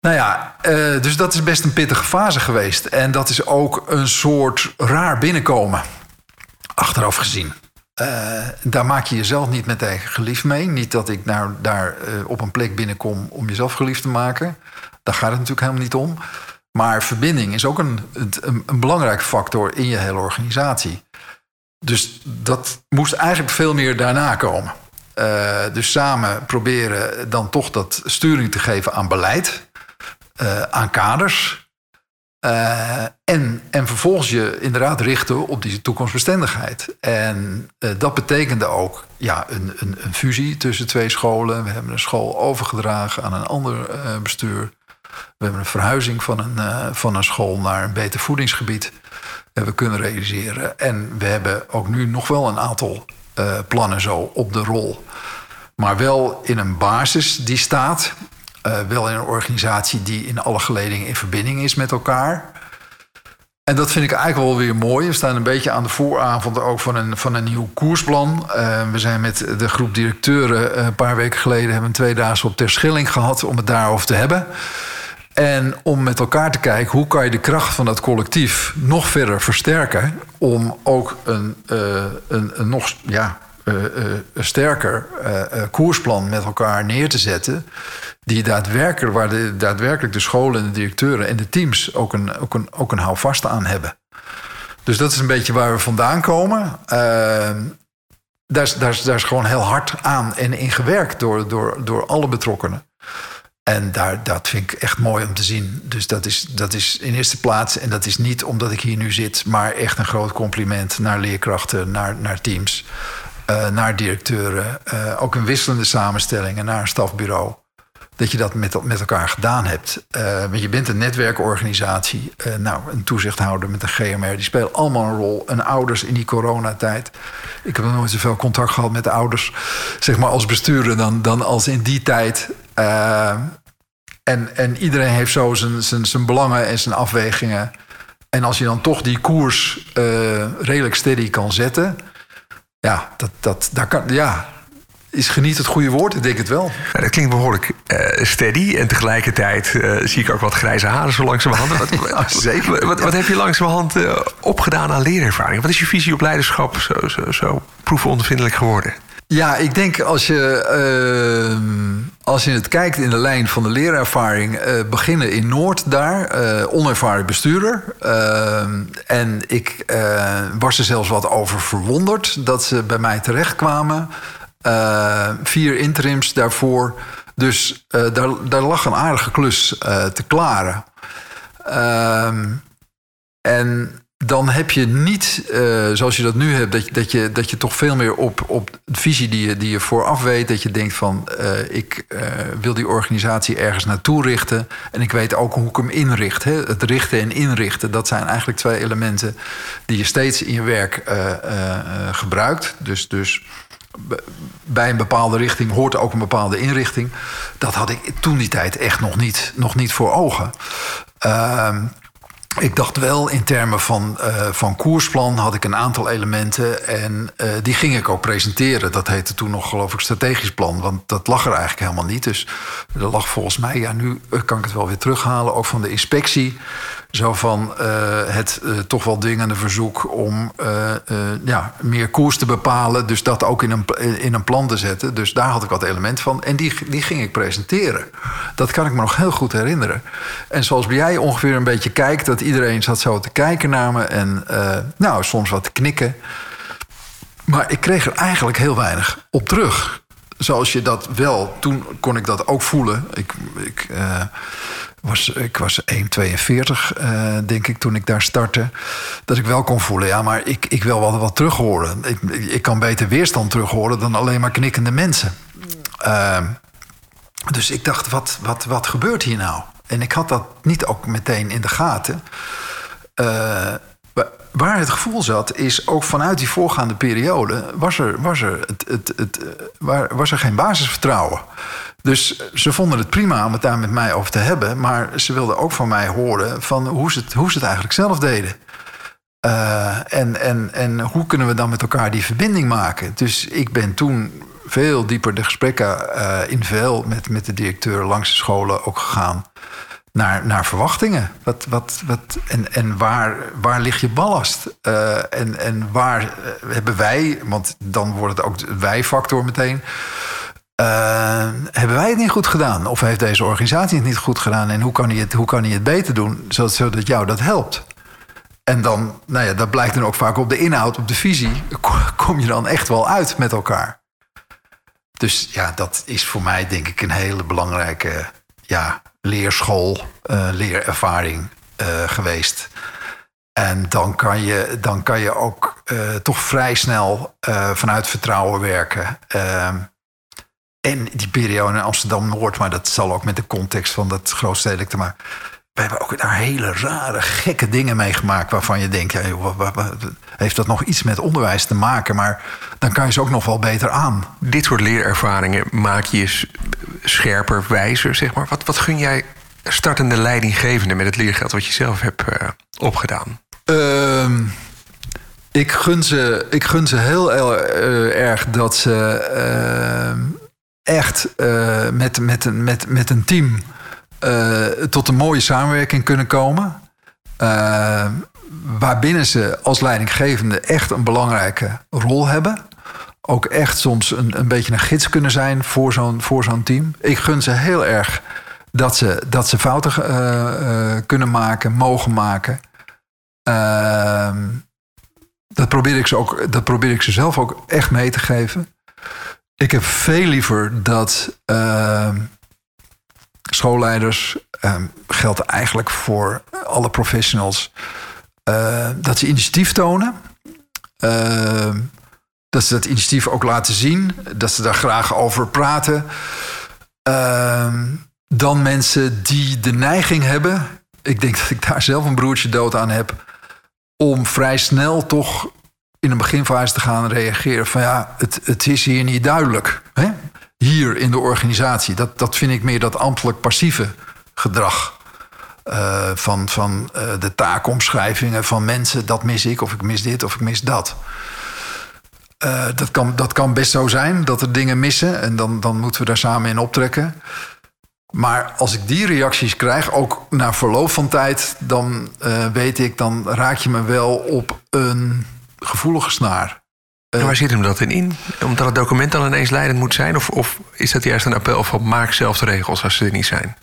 Nou ja, dus dat is best een pittige fase geweest. En dat is ook een soort raar binnenkomen, achteraf gezien. daar maak je jezelf niet meteen geliefd mee. Niet dat ik nou daar op een plek binnenkom om jezelf geliefd te maken. Daar gaat het natuurlijk helemaal niet om. Maar verbinding is ook een, een, een belangrijke factor in je hele organisatie. Dus dat moest eigenlijk veel meer daarna komen. Uh, dus samen proberen dan toch dat sturing te geven aan beleid, uh, aan kaders. Uh, en, en vervolgens je inderdaad richten op die toekomstbestendigheid. En dat betekende ook ja, een, een, een, fusie tussen twee scholen. We hebben een school overgedragen aan een ander bestuur. We hebben een verhuizing van een, uh, van een school naar een beter voedingsgebied we kunnen realiseren. En we hebben ook nu nog wel een aantal uh, plannen zo op de rol. Maar wel in een basis die staat. Uh, wel in een organisatie die in alle geledingen in verbinding is met elkaar. En dat vind ik eigenlijk wel weer mooi. We staan een beetje aan de vooravond ook van een, van een nieuw koersplan. We zijn met de groep directeuren een paar weken geleden... hebben een twee dagen op Terschilling gehad om het daarover te hebben. En om met elkaar te kijken hoe kan je de kracht van dat collectief nog verder versterken. Om ook een, uh, een, nog ja, uh, uh, sterker koersplan met elkaar neer te zetten. Die daadwerkelijk, waar de, daadwerkelijk de scholen en de directeuren en de teams ook een, ook een, ook een houvast aan hebben. Dus dat is een beetje waar we vandaan komen. Ehm, daar, is, is, daar is gewoon heel hard aan en in gewerkt door, door, door alle betrokkenen. En daar, dat vind ik echt mooi om te zien. Dus dat is, dat is in eerste plaats, en dat is niet omdat ik hier nu zit, maar echt een groot compliment naar leerkrachten, naar, naar teams, uh, naar directeuren. Uh, ook een wisselende samenstellingen naar een stafbureau. Dat je dat met, met elkaar gedaan hebt. Uh, want je bent een netwerkorganisatie. nou, een toezichthouder met een GMR. Die spelen allemaal een rol. En ouders in die coronatijd. Ik heb nog nooit zoveel contact gehad met de ouders. Zeg maar als bestuurder dan, dan als in die tijd. Uh, en, en iedereen heeft zo zijn, zijn, zijn belangen en zijn afwegingen. En als je dan toch die koers redelijk steady kan zetten. Ja, dat, dat, daar kan, ja, is geniet het goede woord? Ik denk het wel. Dat klinkt behoorlijk uh, steady. En tegelijkertijd uh, zie ik ook wat grijze haren zo langzamerhand. wat, zeker. Wat, wat, heb je langzamerhand uh, opgedaan aan leerervaring? Wat is je visie op leiderschap zo, zo, zo proefondervindelijk geworden? Ja, ik denk als je, uh, als je het kijkt in de lijn van de leerervaring, uh, beginnen in Noord daar, uh, onervaren bestuurder. En ik was er zelfs wat over verwonderd dat ze bij mij terechtkwamen. Vier interims daarvoor. Dus daar, daar lag een aardige klus te klaren. Ehm, en dan heb je niet, zoals je dat nu hebt, dat je, dat je, dat je toch veel meer op, op de visie die je, die je vooraf weet. Dat je denkt van ik wil die organisatie ergens naartoe richten. En ik weet ook hoe ik hem inricht. Hè? Het richten en inrichten, dat zijn eigenlijk twee elementen die je steeds in je werk gebruikt. Dus, dus bij een bepaalde richting hoort ook een bepaalde inrichting. Dat had ik toen die tijd echt nog niet, nog niet voor ogen. Uh, ik dacht wel in termen van, uh, van koersplan had ik een aantal elementen en uh, die ging ik ook presenteren. Dat heette toen nog geloof ik strategisch plan, want dat lag er eigenlijk helemaal niet. Dus er lag volgens mij, ja nu kan ik het wel weer terughalen, ook van de inspectie. Zo van uh, het toch wel dwingende verzoek om ja, meer koers te bepalen. Dus dat ook in een, in een plan te zetten. Dus daar had ik wat element van. En die, die ging ik presenteren. Dat kan ik me nog heel goed herinneren. En zoals jij ongeveer een beetje kijkt, dat iedereen zat zo te kijken naar me en nou, soms wat te knikken. Maar ik kreeg er eigenlijk heel weinig op terug. Zoals je dat wel, toen kon ik dat ook voelen. Ik, ik, was, ik was 1,42 uh, denk ik toen ik daar startte. Dat ik wel kon voelen, ja, maar ik, ik wil wel wat terug horen. Ik, ik kan beter weerstand terug horen dan alleen maar knikkende mensen. Uh, dus ik dacht, wat, wat, wat gebeurt hier nou? En ik had dat niet ook meteen in de gaten. Uh, waar het gevoel zat, is ook vanuit die voorgaande periode... was er, was er, het, het, het, was er geen basisvertrouwen. Dus ze vonden het prima om het daar met mij over te hebben... maar ze wilden ook van mij horen van hoe ze het, hoe het eigenlijk zelf deden. Uh, en, en, en hoe kunnen we dan met elkaar die verbinding maken? Dus ik ben toen veel dieper de gesprekken uh, in veel met, met de directeur langs de scholen ook gegaan naar, naar verwachtingen. Wat, wat, wat, en en waar, waar ligt je ballast? Uh, en, en waar hebben wij, want dan wordt het ook de wij-factor meteen. Uh, hebben wij het niet goed gedaan? Of heeft deze organisatie het niet goed gedaan? En hoe kan hij het, hoe kan hij het beter doen, zodat, zodat jou dat helpt? En dan, nou ja, dat blijkt dan ook vaak op de inhoud, op de visie, kom je dan echt wel uit met elkaar. Dus ja, dat is voor mij denk ik een hele belangrijke ja, leerschool, uh, leerervaring uh, geweest. En dan kan je, dan kan je ook toch vrij snel vanuit vertrouwen werken. Ehm, en die periode in Amsterdam-Noord, maar dat zal ook met de context van dat grootstedelijk te maken we hebben ook daar hele rare, gekke dingen meegemaakt waarvan je denkt, ja, heeft dat nog iets met onderwijs te maken? Maar dan kan je ze ook nog wel beter aan. Dit soort leerervaringen maak je scherper, wijzer, zeg maar. Wat, wat gun jij startende leidinggevende met het leergeld wat je zelf hebt uh, opgedaan? Uh, ik, gun ze, ik gun ze heel uh, erg dat ze echt met, met, met, met een team uh, tot een mooie samenwerking kunnen komen. Uh, waarbinnen ze als leidinggevende echt een belangrijke rol hebben. Ook echt soms een, een beetje een gids kunnen zijn voor zo'n, voor zo'n team. Ik gun ze heel erg dat ze, dat ze fouten kunnen maken, mogen maken. Ehm, dat, probeer ik ze ook, dat probeer ik ze zelf ook echt mee te geven. Ik heb veel liever dat ehm, schoolleiders, um, geldt eigenlijk voor alle professionals, uh, dat ze initiatief tonen. Dat ze dat initiatief ook laten zien, dat ze daar graag over praten. Dan mensen die de neiging hebben, ik denk dat ik daar zelf een broertje dood aan heb, om vrij snel toch in een beginfase te gaan reageren van ja, het, het is hier niet duidelijk. Hè? hier in de organisatie. Dat, dat vind ik meer dat ambtelijk passieve gedrag. Uh, van van uh, de taakomschrijvingen van mensen. Dat mis ik, of ik mis dit, of ik mis dat. Uh, dat, kan, dat kan best zo zijn, dat er dingen missen. En dan, dan moeten we daar samen in optrekken. Maar als ik die reacties krijg, ook na verloop van tijd... dan weet ik, dan raak je me wel op een gevoelige snaar. En waar zit hem dat in in? Omdat het document dan ineens leidend moet zijn? Of, of is dat juist een appel van maak zelf de regels als ze er niet zijn?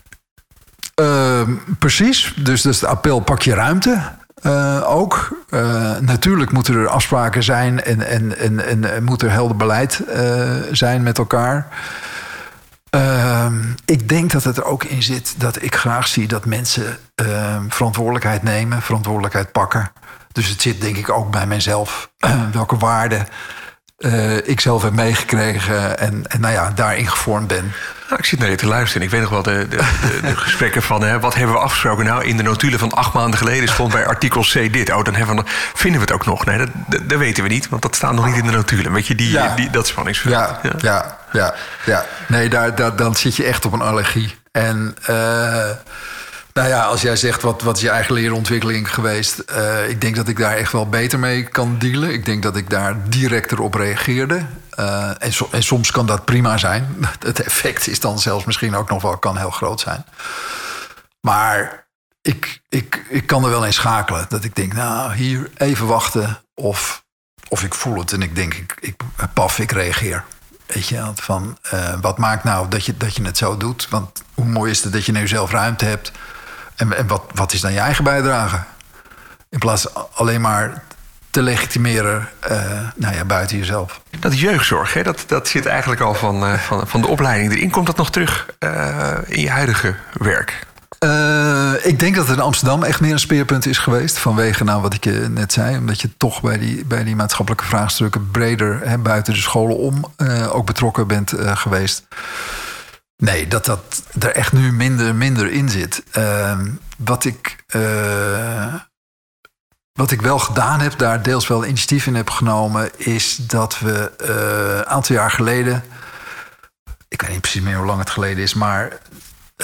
Uh, precies. Dus, dus het appel pak je ruimte. Uh, ook. Uh, natuurlijk moeten er afspraken zijn en, en, en, en moet er helder beleid uh, zijn met elkaar. Ehm, ik denk dat het er ook in zit dat ik graag zie dat mensen ehm, verantwoordelijkheid nemen, verantwoordelijkheid pakken. Dus het zit denk ik ook bij mijzelf. welke waarden uh, ik zelf heb meegekregen en, en nou ja, daarin gevormd ben. Nou, ik zit naar je te luisteren. Ik weet nog wel de, de, de, de gesprekken van... Hè, wat hebben we afgesproken? Nou, in de notulen van acht maanden geleden stond bij artikel C dit. Oh, dan hebben we, vinden we het ook nog. Nee, dat, dat, weten we niet, want dat staat nog niet in de notulen. Weet je, die, ja. die, dat spanningsveld. Ja, ja, ja, ja, ja. Nee, daar, daar, dan zit je echt op een allergie. En... Uh, Nou ja, als jij zegt wat, wat is je eigen leerontwikkeling geweest. Uh, ik denk dat ik daar echt wel beter mee kan dealen. Ik denk dat ik daar directer op reageerde. Uh, en, so, en, soms kan dat prima zijn. Het effect is dan zelfs misschien ook nog wel kan heel groot zijn. Maar ik, ik, ik kan er wel in schakelen. Dat ik denk, nou, hier even wachten. Of, of ik voel het en ik denk, ik, paf, ik reageer. Weet je, van uh, wat maakt nou dat je, dat je het zo doet? Want hoe mooi is het dat je nu zelf ruimte hebt? En, en wat, wat is dan je eigen bijdrage? In plaats alleen maar te legitimeren uh, nou ja, buiten jezelf. Dat jeugdzorg, hè, dat, dat zit eigenlijk al van, uh, van, van de opleiding erin. Komt dat nog terug uh, in je huidige werk? ik denk dat het in Amsterdam echt meer een speerpunt is geweest. Vanwege nou, wat ik je net zei. Omdat je toch bij die, bij die maatschappelijke vraagstukken breder hè, buiten de scholen om ook betrokken bent geweest. Nee, dat dat er echt nu minder, minder in zit. Ehm, wat ik. Uh, wat ik wel gedaan heb, daar deels wel initiatief in heb genomen, is dat we uh, een aantal jaar geleden. Ik weet niet precies meer hoe lang het geleden is, maar.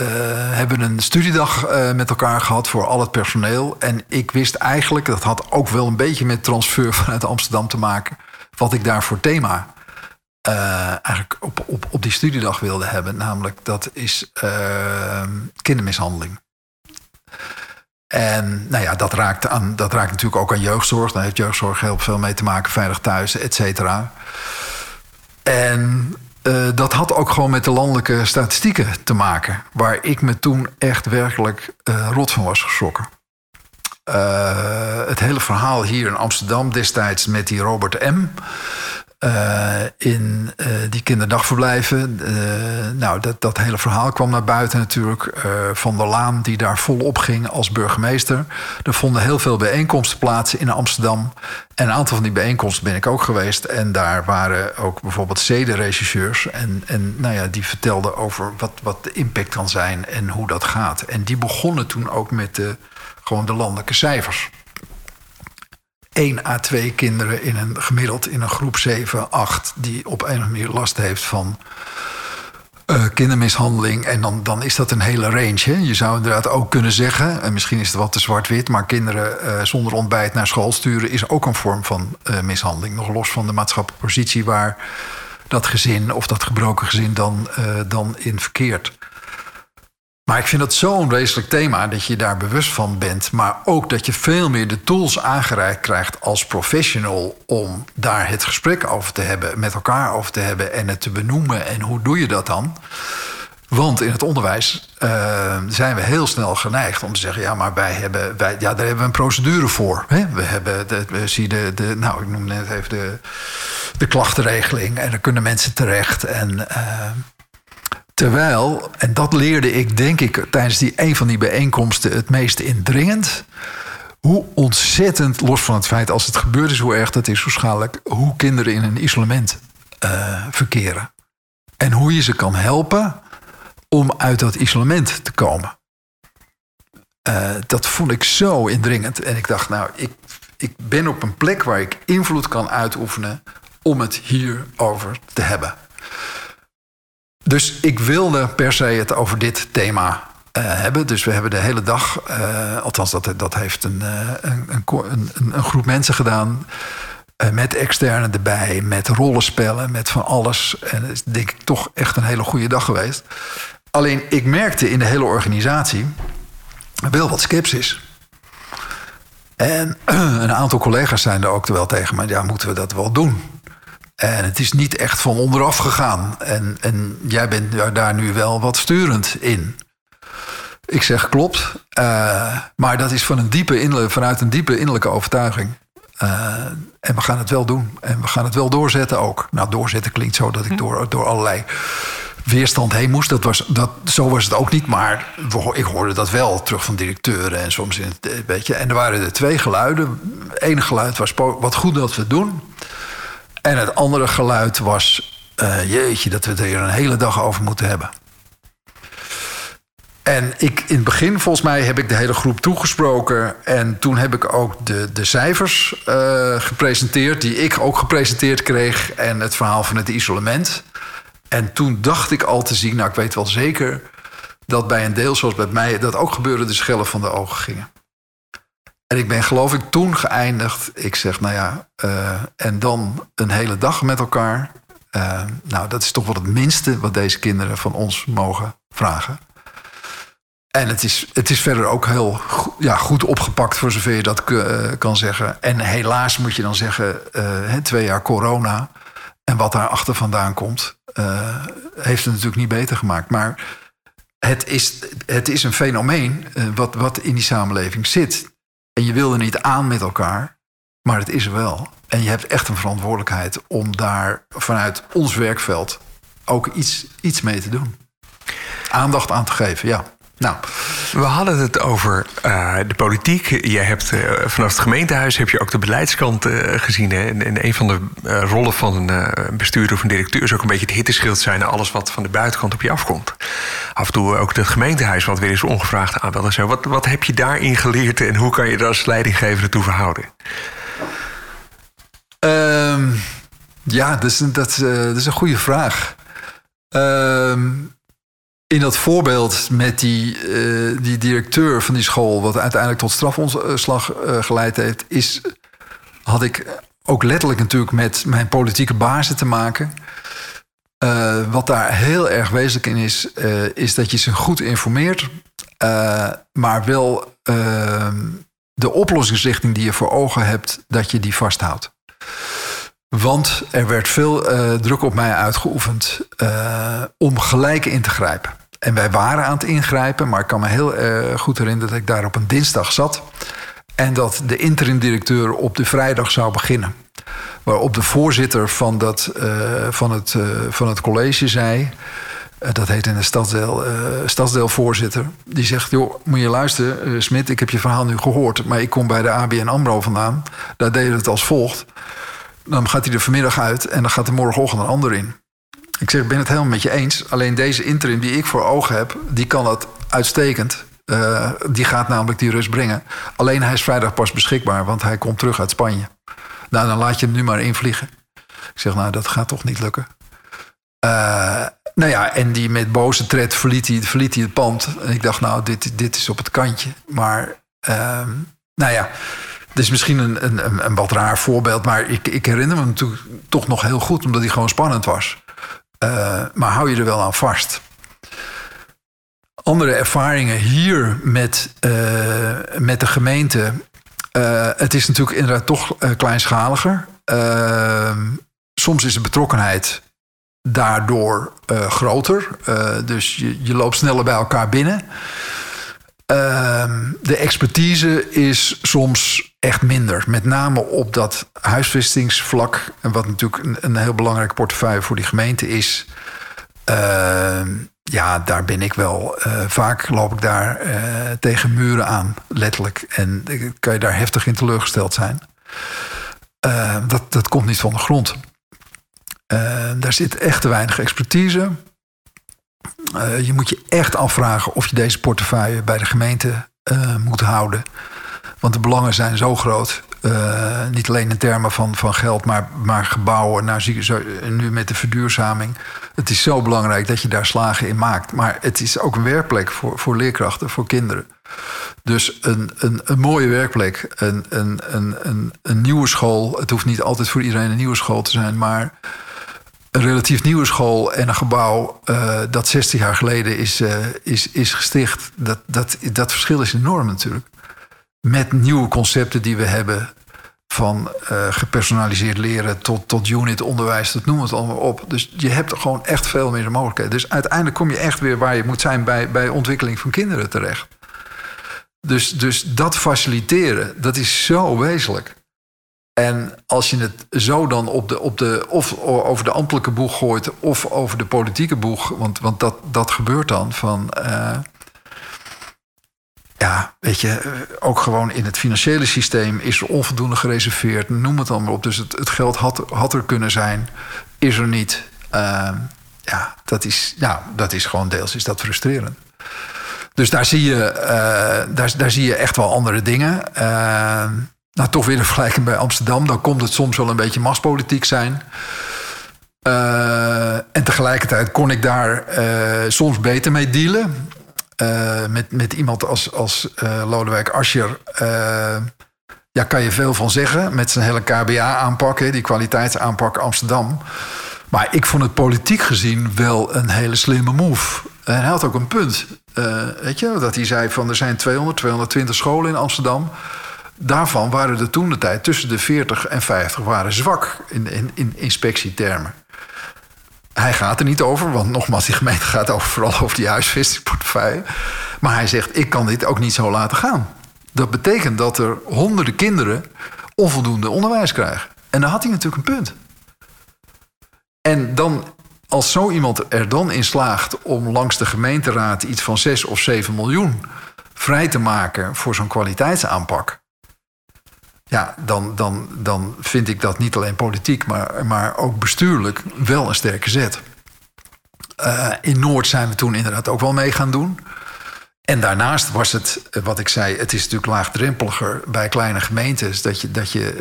Uh, hebben een studiedag met elkaar gehad voor al het personeel. En ik wist eigenlijk, dat had ook wel een beetje met transfer vanuit Amsterdam te maken, wat ik daar voor thema uh, eigenlijk op, op, op die studiedag wilde hebben. Namelijk, dat is uh, kindermishandeling. En nou ja, dat raakt, aan, dat raakt natuurlijk ook aan jeugdzorg. Daar heeft jeugdzorg heel veel mee te maken, veilig thuis, et cetera. En uh, dat had ook gewoon met de landelijke statistieken te maken. Waar ik me toen echt werkelijk rot van was geschrokken. het hele verhaal hier in Amsterdam destijds met die Robert M. Uh, in uh, die kinderdagverblijven. Uh, nou, dat, dat hele verhaal kwam naar buiten natuurlijk. van der Laan, die daar volop ging als burgemeester. Er vonden heel veel bijeenkomsten plaats in Amsterdam. En een aantal van die bijeenkomsten ben ik ook geweest. En daar waren ook bijvoorbeeld zedenregisseurs. En, en nou ja, die vertelden over wat, wat de impact kan zijn en hoe dat gaat. En die begonnen toen ook met de, gewoon de landelijke cijfers. 1 à 2 kinderen in een gemiddeld in een groep 7, 8 die op een of andere manier last heeft van uh, kindermishandeling. En dan, dan is dat een hele range. Hè? Je zou inderdaad ook kunnen zeggen, en misschien is het wat te zwart-wit, maar kinderen uh, zonder ontbijt naar school sturen is ook een vorm van uh, mishandeling. Nog los van de maatschappelijke positie waar dat gezin of dat gebroken gezin dan, dan in verkeert. Maar ik vind dat zo'n wezenlijk thema dat je daar bewust van bent. Maar ook dat je veel meer de tools aangereikt krijgt als professional om daar het gesprek over te hebben, met elkaar over te hebben en het te benoemen. En hoe doe je dat dan? Want in het onderwijs uh, zijn we heel snel geneigd om te zeggen: ja, maar wij hebben, wij, ja, daar hebben we een procedure voor. Hè? We hebben, de, we zien de, de, nou, ik noem net even de, de klachtenregeling en daar kunnen mensen terecht. En. Uh, Terwijl, en dat leerde ik denk ik tijdens die, een van die bijeenkomsten het meest indringend. Hoe ontzettend, los van het feit als het gebeurd is, hoe erg dat is, hoe hoe kinderen in een isolement uh, verkeren. En hoe je ze kan helpen om uit dat isolement te komen. Uh, dat vond ik zo indringend. En ik dacht, nou, ik, ik ben op een plek waar ik invloed kan uitoefenen om het hierover te hebben. Dus ik wilde per se het over dit thema uh, hebben. Dus we hebben de hele dag, uh, althans dat, dat heeft een, uh, een, een, een, groep mensen gedaan. met externen erbij, met rollenspellen, met van alles. En het is denk ik toch echt een hele goede dag geweest. Alleen ik merkte in de hele organisatie wel wat sceptisch. En een aantal collega's zijn er ook wel tegen me. Ja, moeten we dat wel doen? En het is niet echt van onderaf gegaan. En, en jij bent daar nu wel wat sturend in. Ik zeg klopt. Uh, maar dat is van een diepe vanuit een diepe innerlijke overtuiging. Uh, en we gaan het wel doen. En we gaan het wel doorzetten ook. Nou, doorzetten klinkt zo dat ik door, door allerlei weerstand heen moest. Dat was, dat, zo was het ook niet. Maar ik hoorde dat wel terug van directeuren en soms in het beetje. En er waren er twee geluiden. Ene geluid was wat goed dat we het doen. En het andere geluid was: uh, jeetje, dat we het hier een hele dag over moeten hebben. En ik, in het begin, volgens mij, heb ik de hele groep toegesproken. En toen heb ik ook de, de cijfers uh, gepresenteerd, die ik ook gepresenteerd kreeg. En het verhaal van het isolement. En toen dacht ik al te zien, nou, ik weet wel zeker dat bij een deel, zoals bij mij, dat ook gebeurde, de schellen van de ogen gingen. En ik ben geloof ik toen geëindigd. Ik zeg, nou ja, uh, en dan een hele dag met elkaar. Uh, nou, dat is toch wel het minste wat deze kinderen van ons mogen vragen. En het is, het is verder ook heel ja, goed opgepakt, voor zover je dat uh, kan zeggen. En helaas moet je dan zeggen, twee jaar corona. En wat daar achter vandaan komt, heeft het natuurlijk niet beter gemaakt. Maar het is, het is een fenomeen wat, wat in die samenleving zit. En je wil er niet aan met elkaar, maar het is er wel. En je hebt echt een verantwoordelijkheid om daar vanuit ons werkveld ook iets, iets mee te doen. Aandacht aan te geven, ja. Nou. We hadden het over uh, de politiek. Jij hebt uh, vanaf het gemeentehuis heb je ook de beleidskant uh, gezien. Hè? En, en, een van de rollen van een bestuurder of een directeur is ook een beetje het hitteschild zijn naar alles wat van de buitenkant op je afkomt. Af en toe ook het gemeentehuis, wat weer eens ongevraagd aanbellen. Zo. Wat, wat heb je daarin geleerd en hoe kan je daar als leidinggever toe verhouden? Um, ja, dat is, dat, dat is een goede vraag. Um, in dat voorbeeld met die, uh, die directeur van die school, wat uiteindelijk tot strafontslag uh, geleid heeft, is, had ik ook letterlijk natuurlijk met mijn politieke bazen te maken. Uh, wat daar heel erg wezenlijk in is, is dat je ze goed informeert, maar wel de oplossingsrichting die je voor ogen hebt, dat je die vasthoudt. Want er werd veel uh, druk op mij uitgeoefend uh, om gelijk in te grijpen. En wij waren aan het ingrijpen, maar ik kan me heel uh, goed herinneren dat ik daar op een dinsdag zat. En dat de interim-directeur op de vrijdag zou beginnen. Waarop de voorzitter van, dat, van, het, van het college zei. dat heet in de stadsdeel, stadsdeelvoorzitter. Die zegt: Joh, moet je luisteren, Smit, ik heb je verhaal nu gehoord. Maar ik kom bij de ABN Amro vandaan. Daar deden het als volgt. Dan gaat hij er vanmiddag uit en dan gaat er morgenochtend een ander in. Ik zeg, ik ben het helemaal met je eens. Alleen deze interim die ik voor ogen heb, die kan dat uitstekend. Uh, die gaat namelijk die rust brengen. Alleen hij is vrijdag pas beschikbaar, want hij komt terug uit Spanje. Nou, dan laat je hem nu maar invliegen. Ik zeg, nou, dat gaat toch niet lukken. Uh, nou ja, en die met boze tred verliet hij, verliet hij het pand. En ik dacht, nou, dit, dit is op het kantje. Maar, uh, nou ja, dit is misschien een, een, een wat raar voorbeeld, maar ik, ik herinner me natuurlijk toch nog heel goed, omdat hij gewoon spannend was. Uh, maar hou je er wel aan vast. Andere ervaringen hier met, uh, met de gemeente. Uh, het is natuurlijk inderdaad toch kleinschaliger. soms is de betrokkenheid daardoor groter. dus je, je loopt sneller bij elkaar binnen. Ehm, de expertise is soms echt minder. Met name op dat huisvestingsvlak. Wat natuurlijk een, een heel belangrijk portefeuille voor die gemeente is. Ehm, ja, daar ben ik wel. Uh, vaak loop ik daar uh, tegen muren aan, letterlijk. En kan je daar heftig in teleurgesteld zijn. Uh, dat, dat komt niet van de grond. daar zit echt te weinig expertise. Uh, je moet je echt afvragen of je deze portefeuille bij de gemeente uh, moet houden. Want de belangen zijn zo groot. Uh, niet alleen in termen van, van geld, maar, maar gebouwen. Nou, nu met de verduurzaming. Het is zo belangrijk dat je daar slagen in maakt. Maar het is ook een werkplek voor, voor leerkrachten, voor kinderen. Dus een, een, een mooie werkplek, een, een, een, een nieuwe school. Het hoeft niet altijd voor iedereen een nieuwe school te zijn, maar een relatief nieuwe school en een gebouw uh, dat 60 jaar geleden is, uh, is, is gesticht. Dat, dat, dat verschil is enorm natuurlijk. Met nieuwe concepten die we hebben. Van uh, gepersonaliseerd leren tot, tot unit onderwijs, dat noem het allemaal op. Dus je hebt gewoon echt veel meer mogelijkheden. Dus uiteindelijk kom je echt weer waar je moet zijn bij, bij ontwikkeling van kinderen terecht. Dus, dus dat faciliteren, dat is zo wezenlijk. En als je het zo dan op de, op de, of over de ambtelijke boeg gooit of over de politieke boeg, want, want dat, dat gebeurt dan van. Uh, ja, weet je, ook gewoon in het financiële systeem is er onvoldoende gereserveerd. Noem het dan maar op. Dus het, het geld had, had er kunnen zijn, is er niet. Uh, ja, dat is, ja, dat is gewoon deels is dat frustrerend. Dus daar zie je, uh, daar, daar zie je echt wel andere dingen. Nou, toch weer een vergelijking bij Amsterdam. Dan komt het soms wel een beetje machtspolitiek zijn. Uh, en tegelijkertijd kon ik daar uh, soms beter mee dealen. met, met iemand als, als Lodewijk Asscher ja, kan je veel van zeggen met zijn hele KBA-aanpak, die kwaliteitsaanpak Amsterdam. Maar ik vond het politiek gezien wel een hele slimme move. En hij had ook een punt. Weet je, dat hij zei van er zijn 200, 220 scholen in Amsterdam. Daarvan waren er toen de tijd tussen de 40 en 50 waren zwak in, in, in inspectietermen. Hij gaat er niet over, want nogmaals, die gemeente gaat over, vooral over die huisvestingportefeuille. Maar hij zegt, ik kan dit ook niet zo laten gaan. Dat betekent dat er honderden kinderen onvoldoende onderwijs krijgen. En dan had hij natuurlijk een punt. En dan, als zo iemand er dan in slaagt om langs de gemeenteraad iets van 6 of 7 miljoen vrij te maken voor zo'n kwaliteitsaanpak. Ja, dan, dan, dan vind ik dat niet alleen politiek, maar, maar ook bestuurlijk wel een sterke zet. Uh, in Noord zijn we toen inderdaad ook wel mee gaan doen. En daarnaast was het, eh, wat ik zei, het is natuurlijk laagdrempeliger bij kleine gemeentes dat je, dat je,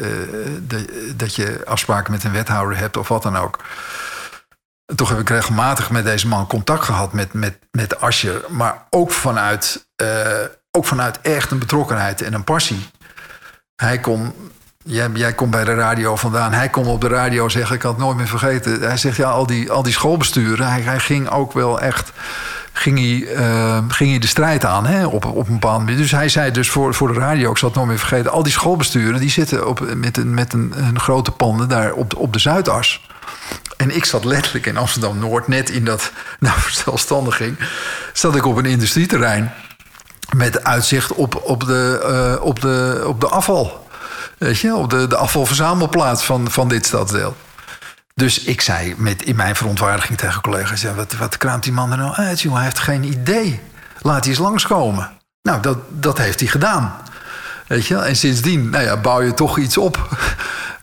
uh, dat je afspraken met een wethouder hebt of wat dan ook. Toch heb ik regelmatig met deze man contact gehad met, met, met Asje, maar ook vanuit, ook vanuit echt een betrokkenheid en een passie. Hij kon, jij, jij komt bij de radio vandaan, hij kon op de radio zeggen, ik had het nooit meer vergeten. Hij zegt ja, al die, al die schoolbesturen, hij, hij ging ook wel echt ging hij, uh, ging hij de strijd aan hè, op, op een bepaald. Dus hij zei dus voor, voor de radio, ik zal het nog meer vergeten... al die schoolbesturen die zitten op, met, een, met een, een grote panden daar op, op de Zuidas. En ik zat letterlijk in Amsterdam-Noord, net in dat nou, verzelfstandiging... zat ik op een industrieterrein met uitzicht op, op, de, uh, op, de, op de afval. Weet je, op de, de afvalverzamelplaats van, van dit stadsdeel. Dus ik zei met, in mijn verontwaardiging tegen collega's... Ja, wat, wat kraamt die man er nou uit? Hij heeft geen idee. Laat hij eens langskomen. Nou, dat, dat heeft hij gedaan. Weet je? En sindsdien nou ja, bouw je toch iets op.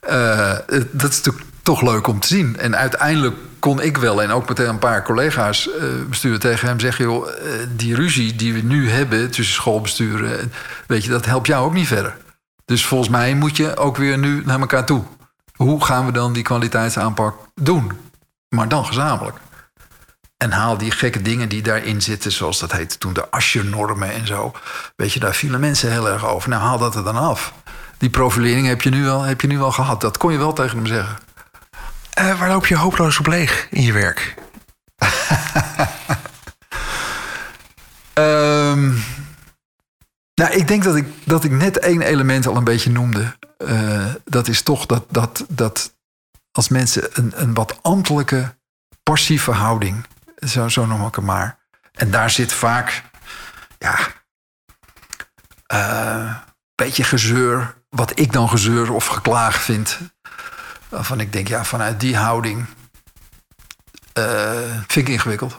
Uh, dat is natuurlijk toch leuk om te zien. En uiteindelijk kon ik wel, en ook met een paar collega's uh, besturen tegen hem zeggen: joh, uh, die ruzie die we nu hebben tussen schoolbesturen, weet je, dat helpt jou ook niet verder. Dus volgens mij moet je ook weer nu naar elkaar toe hoe gaan we dan die kwaliteitsaanpak doen? Maar dan gezamenlijk. En haal die gekke dingen die daarin zitten, zoals dat heette toen de Asje-normen en zo. Weet je, daar vielen mensen heel erg over. Nou, haal dat er dan af. Die profilering heb je nu wel, heb je nu wel gehad. Dat kon je wel tegen hem zeggen. Uh, waar loop je hopeloos op leeg in je werk? um, nou, ik denk dat ik, dat ik net één element al een beetje noemde. Uh, dat is toch dat, dat, dat als mensen een, een wat ambtelijke, passieve houding, zo, zo noem ik het maar. En daar zit vaak, ja, een uh, beetje gezeur, wat ik dan gezeur of geklaag vind. Waarvan ik denk, ja, vanuit die houding uh, vind ik ingewikkeld.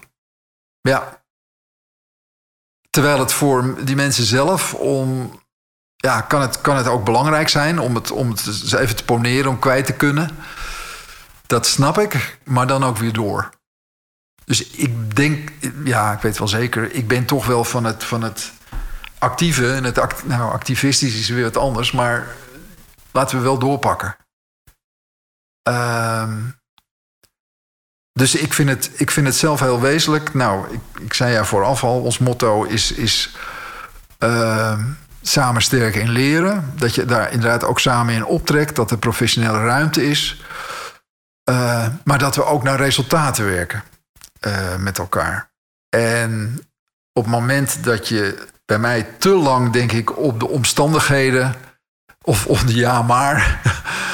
Ja, Terwijl het voor die mensen zelf om. Ja, kan het, kan het ook belangrijk zijn om het, om het even te poneren, om kwijt te kunnen. Dat snap ik, maar dan ook weer door. Dus ik denk, ja, ik weet wel zeker, ik ben toch wel van het, van het actieve. En het act, nou, activistisch is weer wat anders, maar laten we wel doorpakken. Uh, dus ik vind, het, ik vind het zelf heel wezenlijk. Nou, ik, ik zei ja vooraf al, ons motto is, is uh, samen sterk in leren. Dat je daar inderdaad ook samen in optrekt, dat er professionele ruimte is. Uh, maar dat we ook naar resultaten werken uh, met elkaar. En op het moment dat je bij mij te lang, denk ik, op de omstandigheden of op de ja maar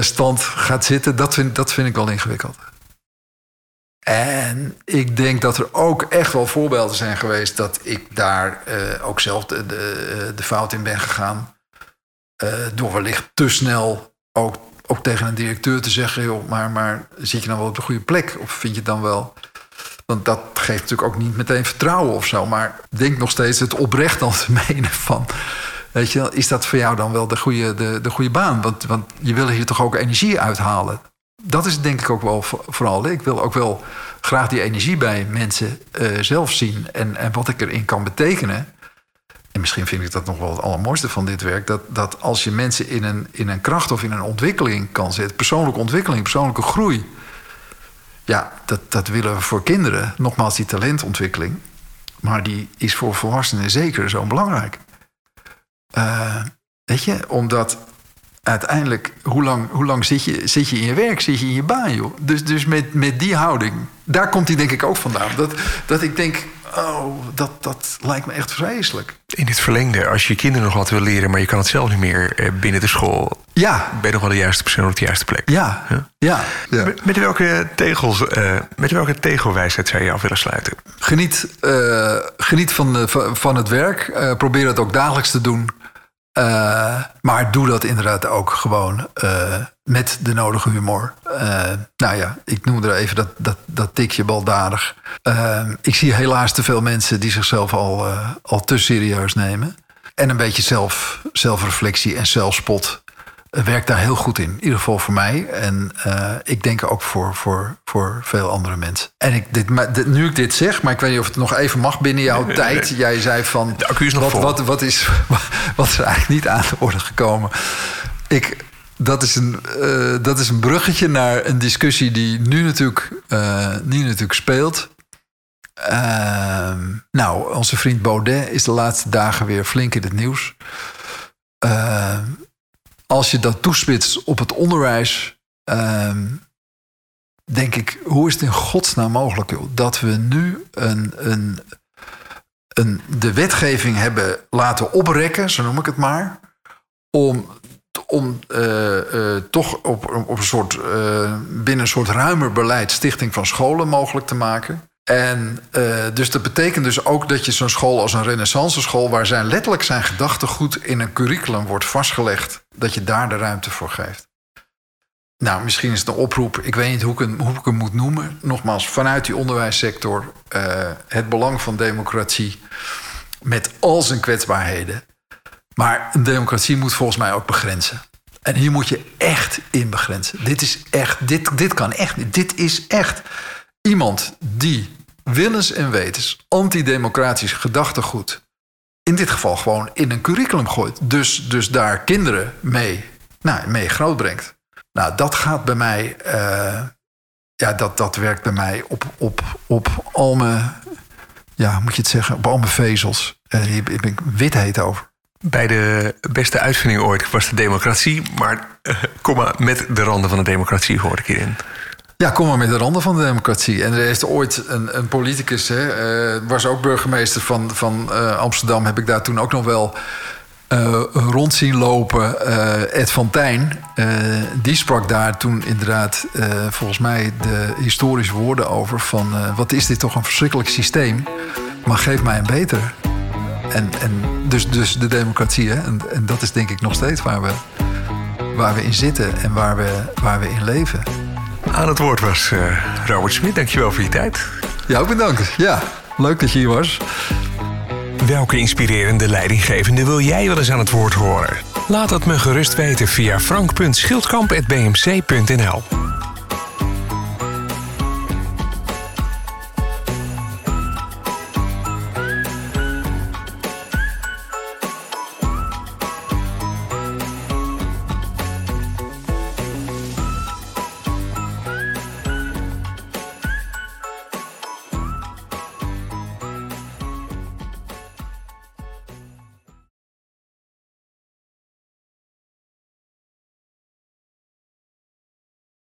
stand gaat zitten, dat vind, dat vind ik wel ingewikkeld. En ik denk dat er ook echt wel voorbeelden zijn geweest dat ik daar uh, ook zelf de, de, de, fout in ben gegaan. Door wellicht te snel ook, ook tegen een directeur te zeggen: joh, maar, maar zit je dan wel op de goede plek? Of vind je het dan wel. Want dat geeft natuurlijk ook niet meteen vertrouwen of zo. Maar denk nog steeds het oprecht te menen van. Is dat voor jou dan wel de goede, de, de goede baan? Want, want je wil hier toch ook energie uithalen dat is denk ik ook wel vooral. Ik wil ook wel graag die energie bij mensen uh, zelf zien en, en wat ik erin kan betekenen. En misschien vind ik dat nog wel het allermooiste van dit werk. Dat, dat als je mensen in een, in een kracht of in een ontwikkeling kan zetten, persoonlijke ontwikkeling, persoonlijke groei. Ja, dat, dat willen we voor kinderen. Nogmaals, die talentontwikkeling. Maar die is voor volwassenen zeker zo belangrijk. Uh, weet je, omdat uiteindelijk, hoe lang, hoe lang zit, je, zit je in je werk, zit je in je baan, joh? Dus, dus met, met die houding, daar komt hij denk ik ook vandaan. Dat, dat ik denk, oh, dat, dat lijkt me echt vreselijk. In het verlengde, als je je kinderen nog wat wil leren, maar je kan het zelf niet meer eh, binnen de school. Ja. Ben je nog wel de juiste persoon op de juiste plek? Ja. ja. ja. Met, met, welke tegels, uh, met welke tegelwijsheid zou je af willen sluiten? Geniet, uh, geniet van, van het werk. probeer het ook dagelijks te doen. Uh, maar doe dat inderdaad ook gewoon uh, met de nodige humor. Uh, nou ja, ik noemde er even dat, dat, dat tikje baldadig. ik zie helaas te veel mensen die zichzelf al, al te serieus nemen. En een beetje zelf, zelfreflectie en zelfspot werkt daar heel goed in. In ieder geval voor mij. En ik denk ook voor, voor, voor veel andere mensen. En ik, dit, nu ik dit zeg, maar ik weet niet of het nog even mag binnen jouw tijd. Jij zei van. De accu is nog wat, vol. Wat, wat, is, wat is er eigenlijk niet aan de orde gekomen? Ik, dat, is een, uh, dat is een bruggetje naar een discussie die nu natuurlijk, uh, nu natuurlijk speelt. Uh, nou, onze vriend Baudet is de laatste dagen weer flink in het nieuws. Uh, als je dat toespitst op het onderwijs, uh, denk ik, hoe is het in godsnaam mogelijk joh, dat we nu een, een, een, de wetgeving hebben laten oprekken, zo noem ik het maar, om, om uh, uh, toch op, op een soort, uh, binnen een soort ruimer beleid stichting van scholen mogelijk te maken. En dus dat betekent dus ook dat je zo'n school als een renaissance school... waar zijn letterlijk zijn gedachtegoed in een curriculum wordt vastgelegd... dat je daar de ruimte voor geeft. Nou, misschien is het een oproep, ik weet niet hoe ik, hem, hoe ik hem moet noemen. Nogmaals, vanuit die onderwijssector... Het belang van democratie met al zijn kwetsbaarheden. Maar een democratie moet volgens mij ook begrenzen. En hier moet je echt in begrenzen. Dit is echt, dit, dit kan echt niet. Dit is echt iemand die willens en wetens antidemocratisch gedachtegoed... in dit geval gewoon in een curriculum gooit. Dus, dus daar kinderen mee, nou, mee grootbrengt. Nou, dat gaat bij mij... Uh, ja, dat, dat werkt bij mij op, op, op al mijn... Ja, moet je het zeggen? Op al mijn vezels. Uh, hier ben ik wit heet over. Bij de beste uitvinding ooit was de democratie... maar uh, kom maar met de randen van de democratie hoor ik hierin. Ja, kom maar met de randen van de democratie. En er is ooit een, een politicus, hè, uh, was ook burgemeester van, van uh, Amsterdam, heb ik daar toen ook nog wel uh, rond zien lopen. Ed van Tijn, die sprak daar toen inderdaad volgens mij de historische woorden over van wat is dit toch een verschrikkelijk systeem, maar geef mij een beter. En, en dus, dus de democratie, hè? En, en dat is denk ik nog steeds waar we, waar we in zitten en waar we, waar we in leven. Aan het woord was uh, Robert Smit. Dankjewel voor je tijd. Ja, ook bedankt. Ja, leuk dat je hier was. Welke inspirerende leidinggevende wil jij wel eens aan het woord horen? Laat het me gerust weten via frank.schildkamp.bmc.nl